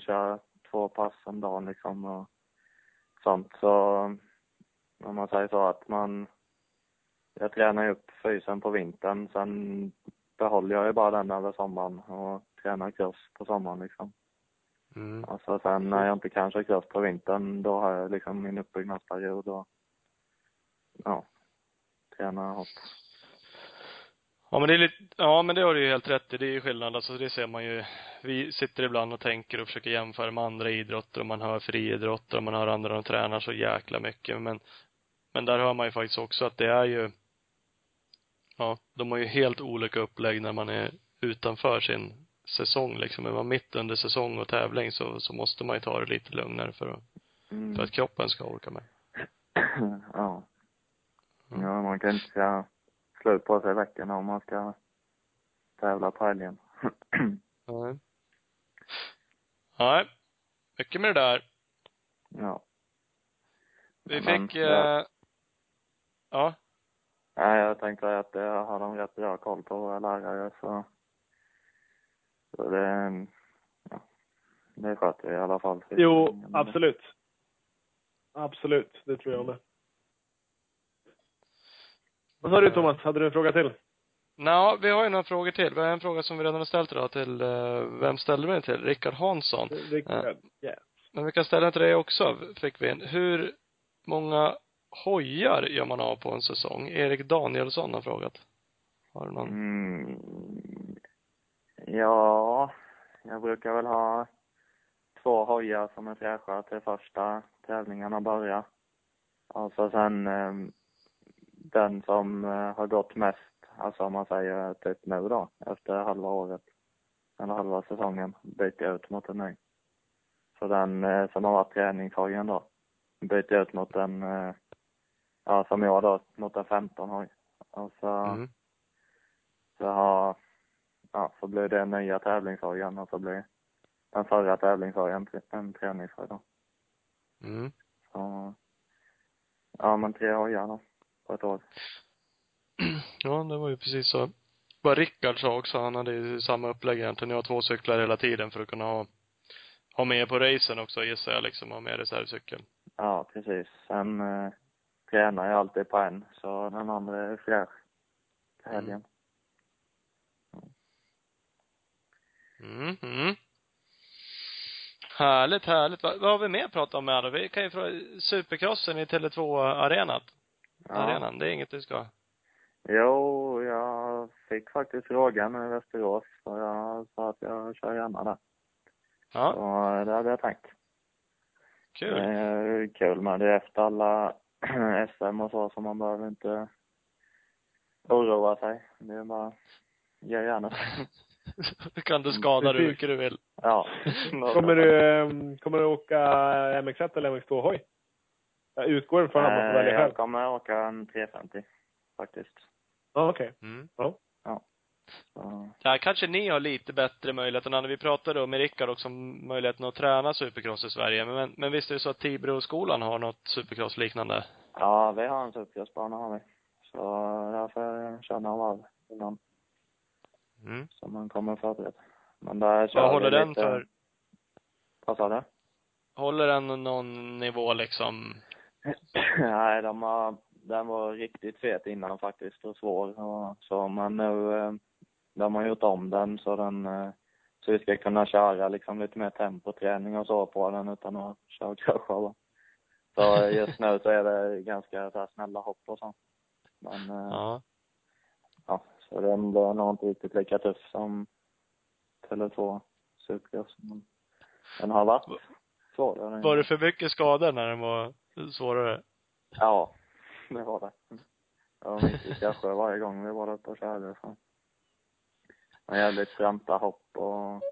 kör två pass om dagen liksom och sånt. Så om man säger så att man, jag tränar ju upp fysen på vintern. Sen behåller jag ju bara den över sommaren och tränar cross på sommaren liksom. Mm. Alltså sen när jag inte kan köra cross på vintern, då har jag liksom min uppbyggnadsperiod och ja, tränar hårt. Ja men det är lite, ja men det har du ju helt rätt i. Det är ju skillnad. Alltså det ser man ju. Vi sitter ibland och tänker och försöker jämföra med andra idrotter och man hör friidrotter och man hör andra som tränar så jäkla mycket. Men, men där hör man ju faktiskt också att det är ju, ja, de har ju helt olika upplägg när man är utanför sin säsong liksom. Är man mitt under säsong och tävling så, så måste man ju ta det lite lugnare för att, Mm. för att kroppen ska orka med. ja. Mm. Ja, man kan inte säga slut på sig veckan om man ska tävla på helgen. Nej. Nej. Mycket med det där. ja. Vi Men, fick, ja. eh, ja. Nej, jag tänkte att det har de rätt bra koll på våra lärare så, så det, ja, det sköter vi i alla fall. Jo, absolut. Absolut, det tror jag med. Vad sa du Thomas, hade du en fråga till? Nå, vi har ju några frågor till. Vi har en fråga som vi redan har ställt idag till, eh, vem ställde vi den till? Rickard Hansson. Rickard? Ja. Men vi kan ställa den till dig också, fick vi en. Hur många hojar gör man av på en säsong? Erik Danielsson har frågat. Har du någon? Mm, ja, jag brukar väl ha två hojar som är fräscha till första tävlingarna börjar. Alltså sen eh, den som eh, har gått mest, alltså om man säger typ nu då, efter halva året, eller halva säsongen, byter jag ut mot en ny. Så den eh, som har varit träningshojen då, byter jag ut mot en, eh, ja som jag då, mot en 15 hoj. Och så Mm. så har, ja, så blir det nya tävlingshojen och så blir den förra tävlingshojen en träningshoj då. Mm. Så, ja men tre hojar då, på ett år. Ja, det var ju precis så. Vad Rickard sa också, han hade ju samma upplägg egentligen. Jag har två cyklar hela tiden för att kunna ha, ha med på racen också gissar jag liksom, ha med reservcykeln. Ja, precis. Sen eh, tränar jag alltid på en, så den andra är fräsch till helgen. Mm, mm. Härligt, härligt. Vad, vad har vi mer att prata om med då? Vi kan ju fråga Supercrossen i Tele2-arenat. Ja. Arenan, det är inget du ska? Jo, jag fick faktiskt frågan i Västerås, så jag sa att jag kör gärna där. Ja, Så eh, det hade jag tänkt. kul. Är kul men det är efter alla SM och så, så man behöver inte oroa sig. Det är bara, ge gärna. kan du skada dig hur mycket du vill. Ja. Kommer du, ehm, kommer du åka MX1 eller MX2-hoj? Jag utgår från att man får Eh, välja Jag själv. kommer åka en 350 faktiskt. Ja, okej. Mm. Ja. Ja. Ja, kanske ni har lite bättre möjlighet än. Vi pratade då med Rickard också om möjligheten att träna supercross i Sverige. Men, men visst är det så att Tibroskolan har något supercross liknande? ja, vi har en supercrossbana har vi. Så där får jag varv innan, Mm. så man kommer förberedd. Men där kör Vad håller den lite- för? Vad sa du? Håller den någon nivå liksom? Nej, de har, den var riktigt fet innan faktiskt och svår och så, men nu, eh, de har gjort om den så den, eh, så vi ska kunna köra liksom lite mer tempoträning och så på den utan att köra krascha. Så just nu så är det ganska så här snälla hopp och så. Men, eh, Ja. ja, så den blir nog inte riktigt lika tuff som Tele2 Supercross. Men den har varit svårare. Var det för mycket skador när den var svårare? Ja, det var det. Det var mycket kanske varje gång vi var uppe och körde. Så. Var jävligt branta hopp och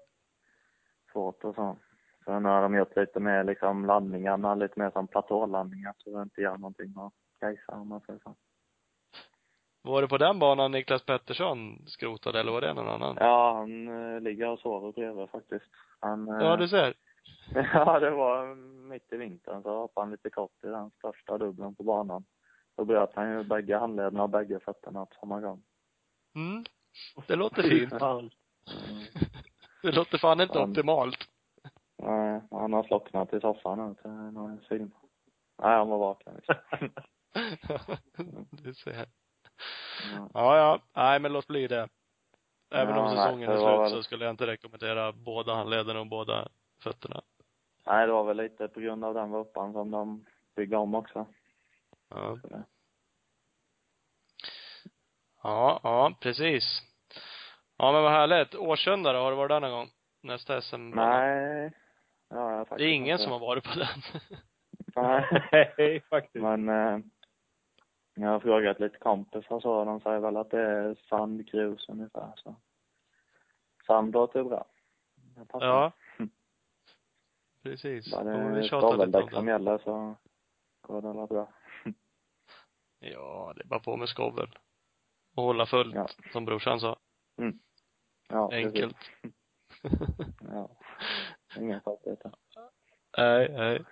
svårt och så. Så nu har de gjort lite mer liksom landningarna, lite mer som platålandningar så det inte gör någonting att grejsa om man säger så. Var det på den banan Niklas Pettersson skrotade eller var det någon annan? Ja, han eh, ligger och sover bredvid faktiskt. Han, eh, Ja, du ser. Ja, det var mitt i vintern så hoppade han lite kort i den största dubbeln på banan. Då bröt han ju bägge handlederna och bägge fötterna på samma gång. Mm. Det låter fint. Fan. Det låter fan inte optimalt. Nej, han har slocknat i soffan nu till någon film. Nej, han var vaken liksom. du ser. Ja. Ja, ja. Nej, men låt bli det. Även Ja, om nej, säsongen är det var slut väl- så skulle jag inte rekommendera båda handlederna och båda fötterna. Nej, det var väl lite på grund av den vurpan som de byggde om också. Ja. Ja, ja, precis. Ja, men vad härligt. Årsunda då? Har du varit där någon gång? Nästa SM? Nej, ja, jag har Det faktiskt är ingen inte. som har varit på den. Nej. Faktiskt. Men eh, jag har frågat lite kompisar så, de säger väl att det är sandgrus ungefär så. Sand låter bra. Ja. Precis. Bara det vi är lite skoveldäck om som gäller så går det alla bra. Ja, det är bara på med skovel. Och hålla fullt, Ja. som brorsan sa. Ja. Enkelt. Ja. Inga konstigheter. nej, nej.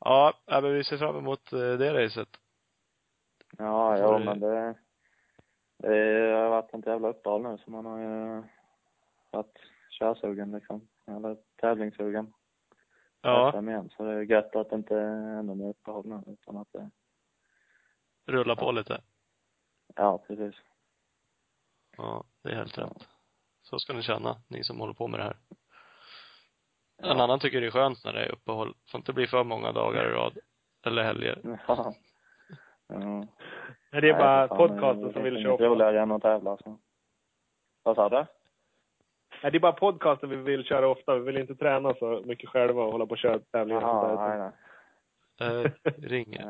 Ja, men vi ser fram emot eh, det racet. Ja, ja men det, det har varit ett jävla uppehåll nu så man har ju varit körsugen liksom. Eller tävlingssugen. Ja, igen. Så det är gött att det inte är ännu mer uppehåll nu utan att det, rulla på lite. ja precis. Ja, det är helt rätt. Så ska ni känna, ni som håller på med det här. Ja. En annan tycker det är skönt när det är uppehåll. Får inte bli för många dagar i rad. Eller helger. Ja. ja. Nej, det är bara Nej, fan, podcasten det som är vill köra ofta. roligare än att tävla så. Vad sa du? Nej, det är bara podcasten vi vill köra ofta. Vi vill inte träna så mycket själva och hålla på och köra tävlingar Jaha, nej, nej. Eh,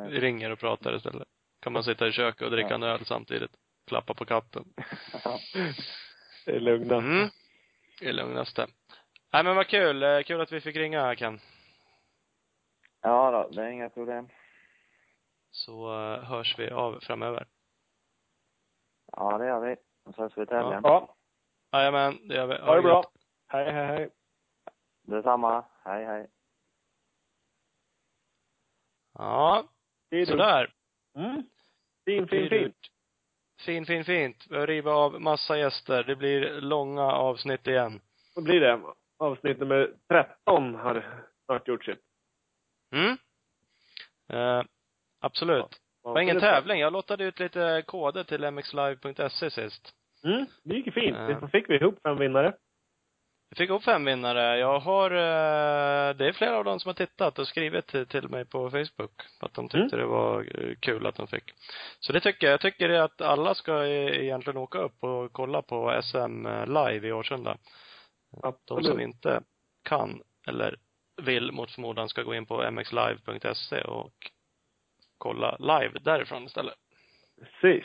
vi ringer och pratar istället. Kan man sitta i köket och dricka Ja. en öl samtidigt. Klappa på katten. Det är lugna. Mm. Det är lugnaste. Nej men vad kul. Eh, Kul att vi fick ringa här Ken. Ja då, det är inga problem. Så eh, hörs vi av framöver. Ja, det gör vi. Då ses vi i tävlingen. Ja, Jajamän, det gör vi. ha det bra. Hej, hej, hej. Detsamma. Hej, hej. Ja, Det är du. sådär. Mm. Fin, fin, fin. Fin, fin, fint. Vi river av massa gäster. Det blir långa avsnitt igen. Då blir det. Avsnitt nummer 13 har snart gjort sitt. Mm. Eh, absolut. Det var ingen tävling. Jag lottade ut lite koder till mxlive.se sist. Mm, det gick ju fint. Ja. Så fick vi ihop fem vinnare. Jag fick upp fem vinnare. Jag har, eh, det är flera av dem som har tittat och skrivit till, mig på Facebook. Att de tyckte det var eh, kul att de fick. Så det tycker jag. Jag tycker det att alla ska e- egentligen åka upp och kolla på SM live i Årsunda. De Absolut. som inte kan eller vill mot förmodan ska gå in på mxlive.se och kolla live därifrån istället. Precis.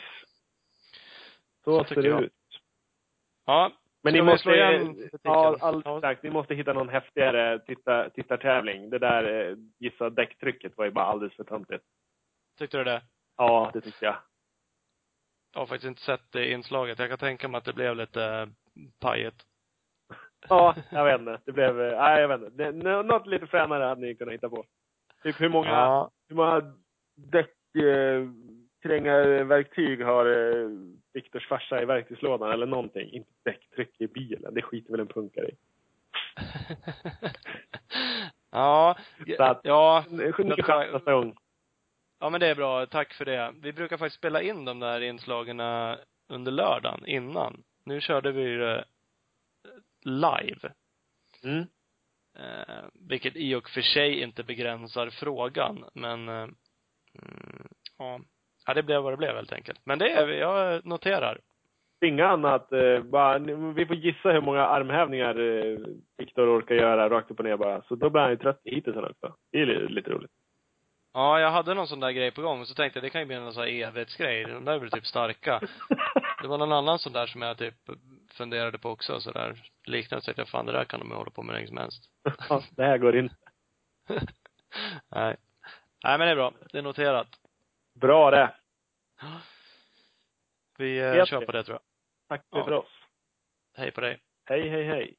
Så, Så ser det jag. ut. Ja. Men ni måste, igen ja, allt Ja. sagt, ni måste hitta någon häftigare titta, tittartävling. Det där eh, gissa däcktrycket var ju bara alldeles för töntigt. Tyckte du det? Ja, det tycker jag. jag har faktiskt inte sett det inslaget. Jag kan tänka mig att det blev lite eh, pajigt. Ja, jag vet inte. Det blev, eh, nej jag vet inte. Det, nå- något lite fränare hade ni kunnat hitta på. Typ hur många, Ja. hur många däck, eh, krängarverktyg har eh, Viktors farsa i verktygslådan eller någonting? Inte däcktryck i bilen. Det skiter väl en punkare i. ja. Så att- Ja. Ny chans nästa gång. Ja men det är bra, tack för det. Vi brukar faktiskt spela in de där inslagen under lördagen innan. Nu körde vi det live. Mm. Eh, vilket i och för sig inte begränsar frågan, men eh, mm, ja. Ja, det blev vad det blev helt enkelt. Men det är, jag noterar. Inga annat. Eh, bara, vi får gissa hur många armhävningar eh, Viktor orkar göra rakt upp och ner bara. Så då blir han ju trött hittills också. Det är li- lite roligt. Ja, jag hade någon sån där grej på gång, så tänkte jag det kan ju bli någon sån här evighetsgrej. De där blir typ starka. Det var någon annan sån där som jag typ funderade på också, så där liknande. Så tänkte jag, fan det där kan de ju hålla på med länge som helst. Ja, det här går inte. Nej. Nej men det är bra. Det är noterat. Bra det. Vi eh, kör på det tror jag. Tack Ja. för oss. Hej på dig. Hej, hej, hej.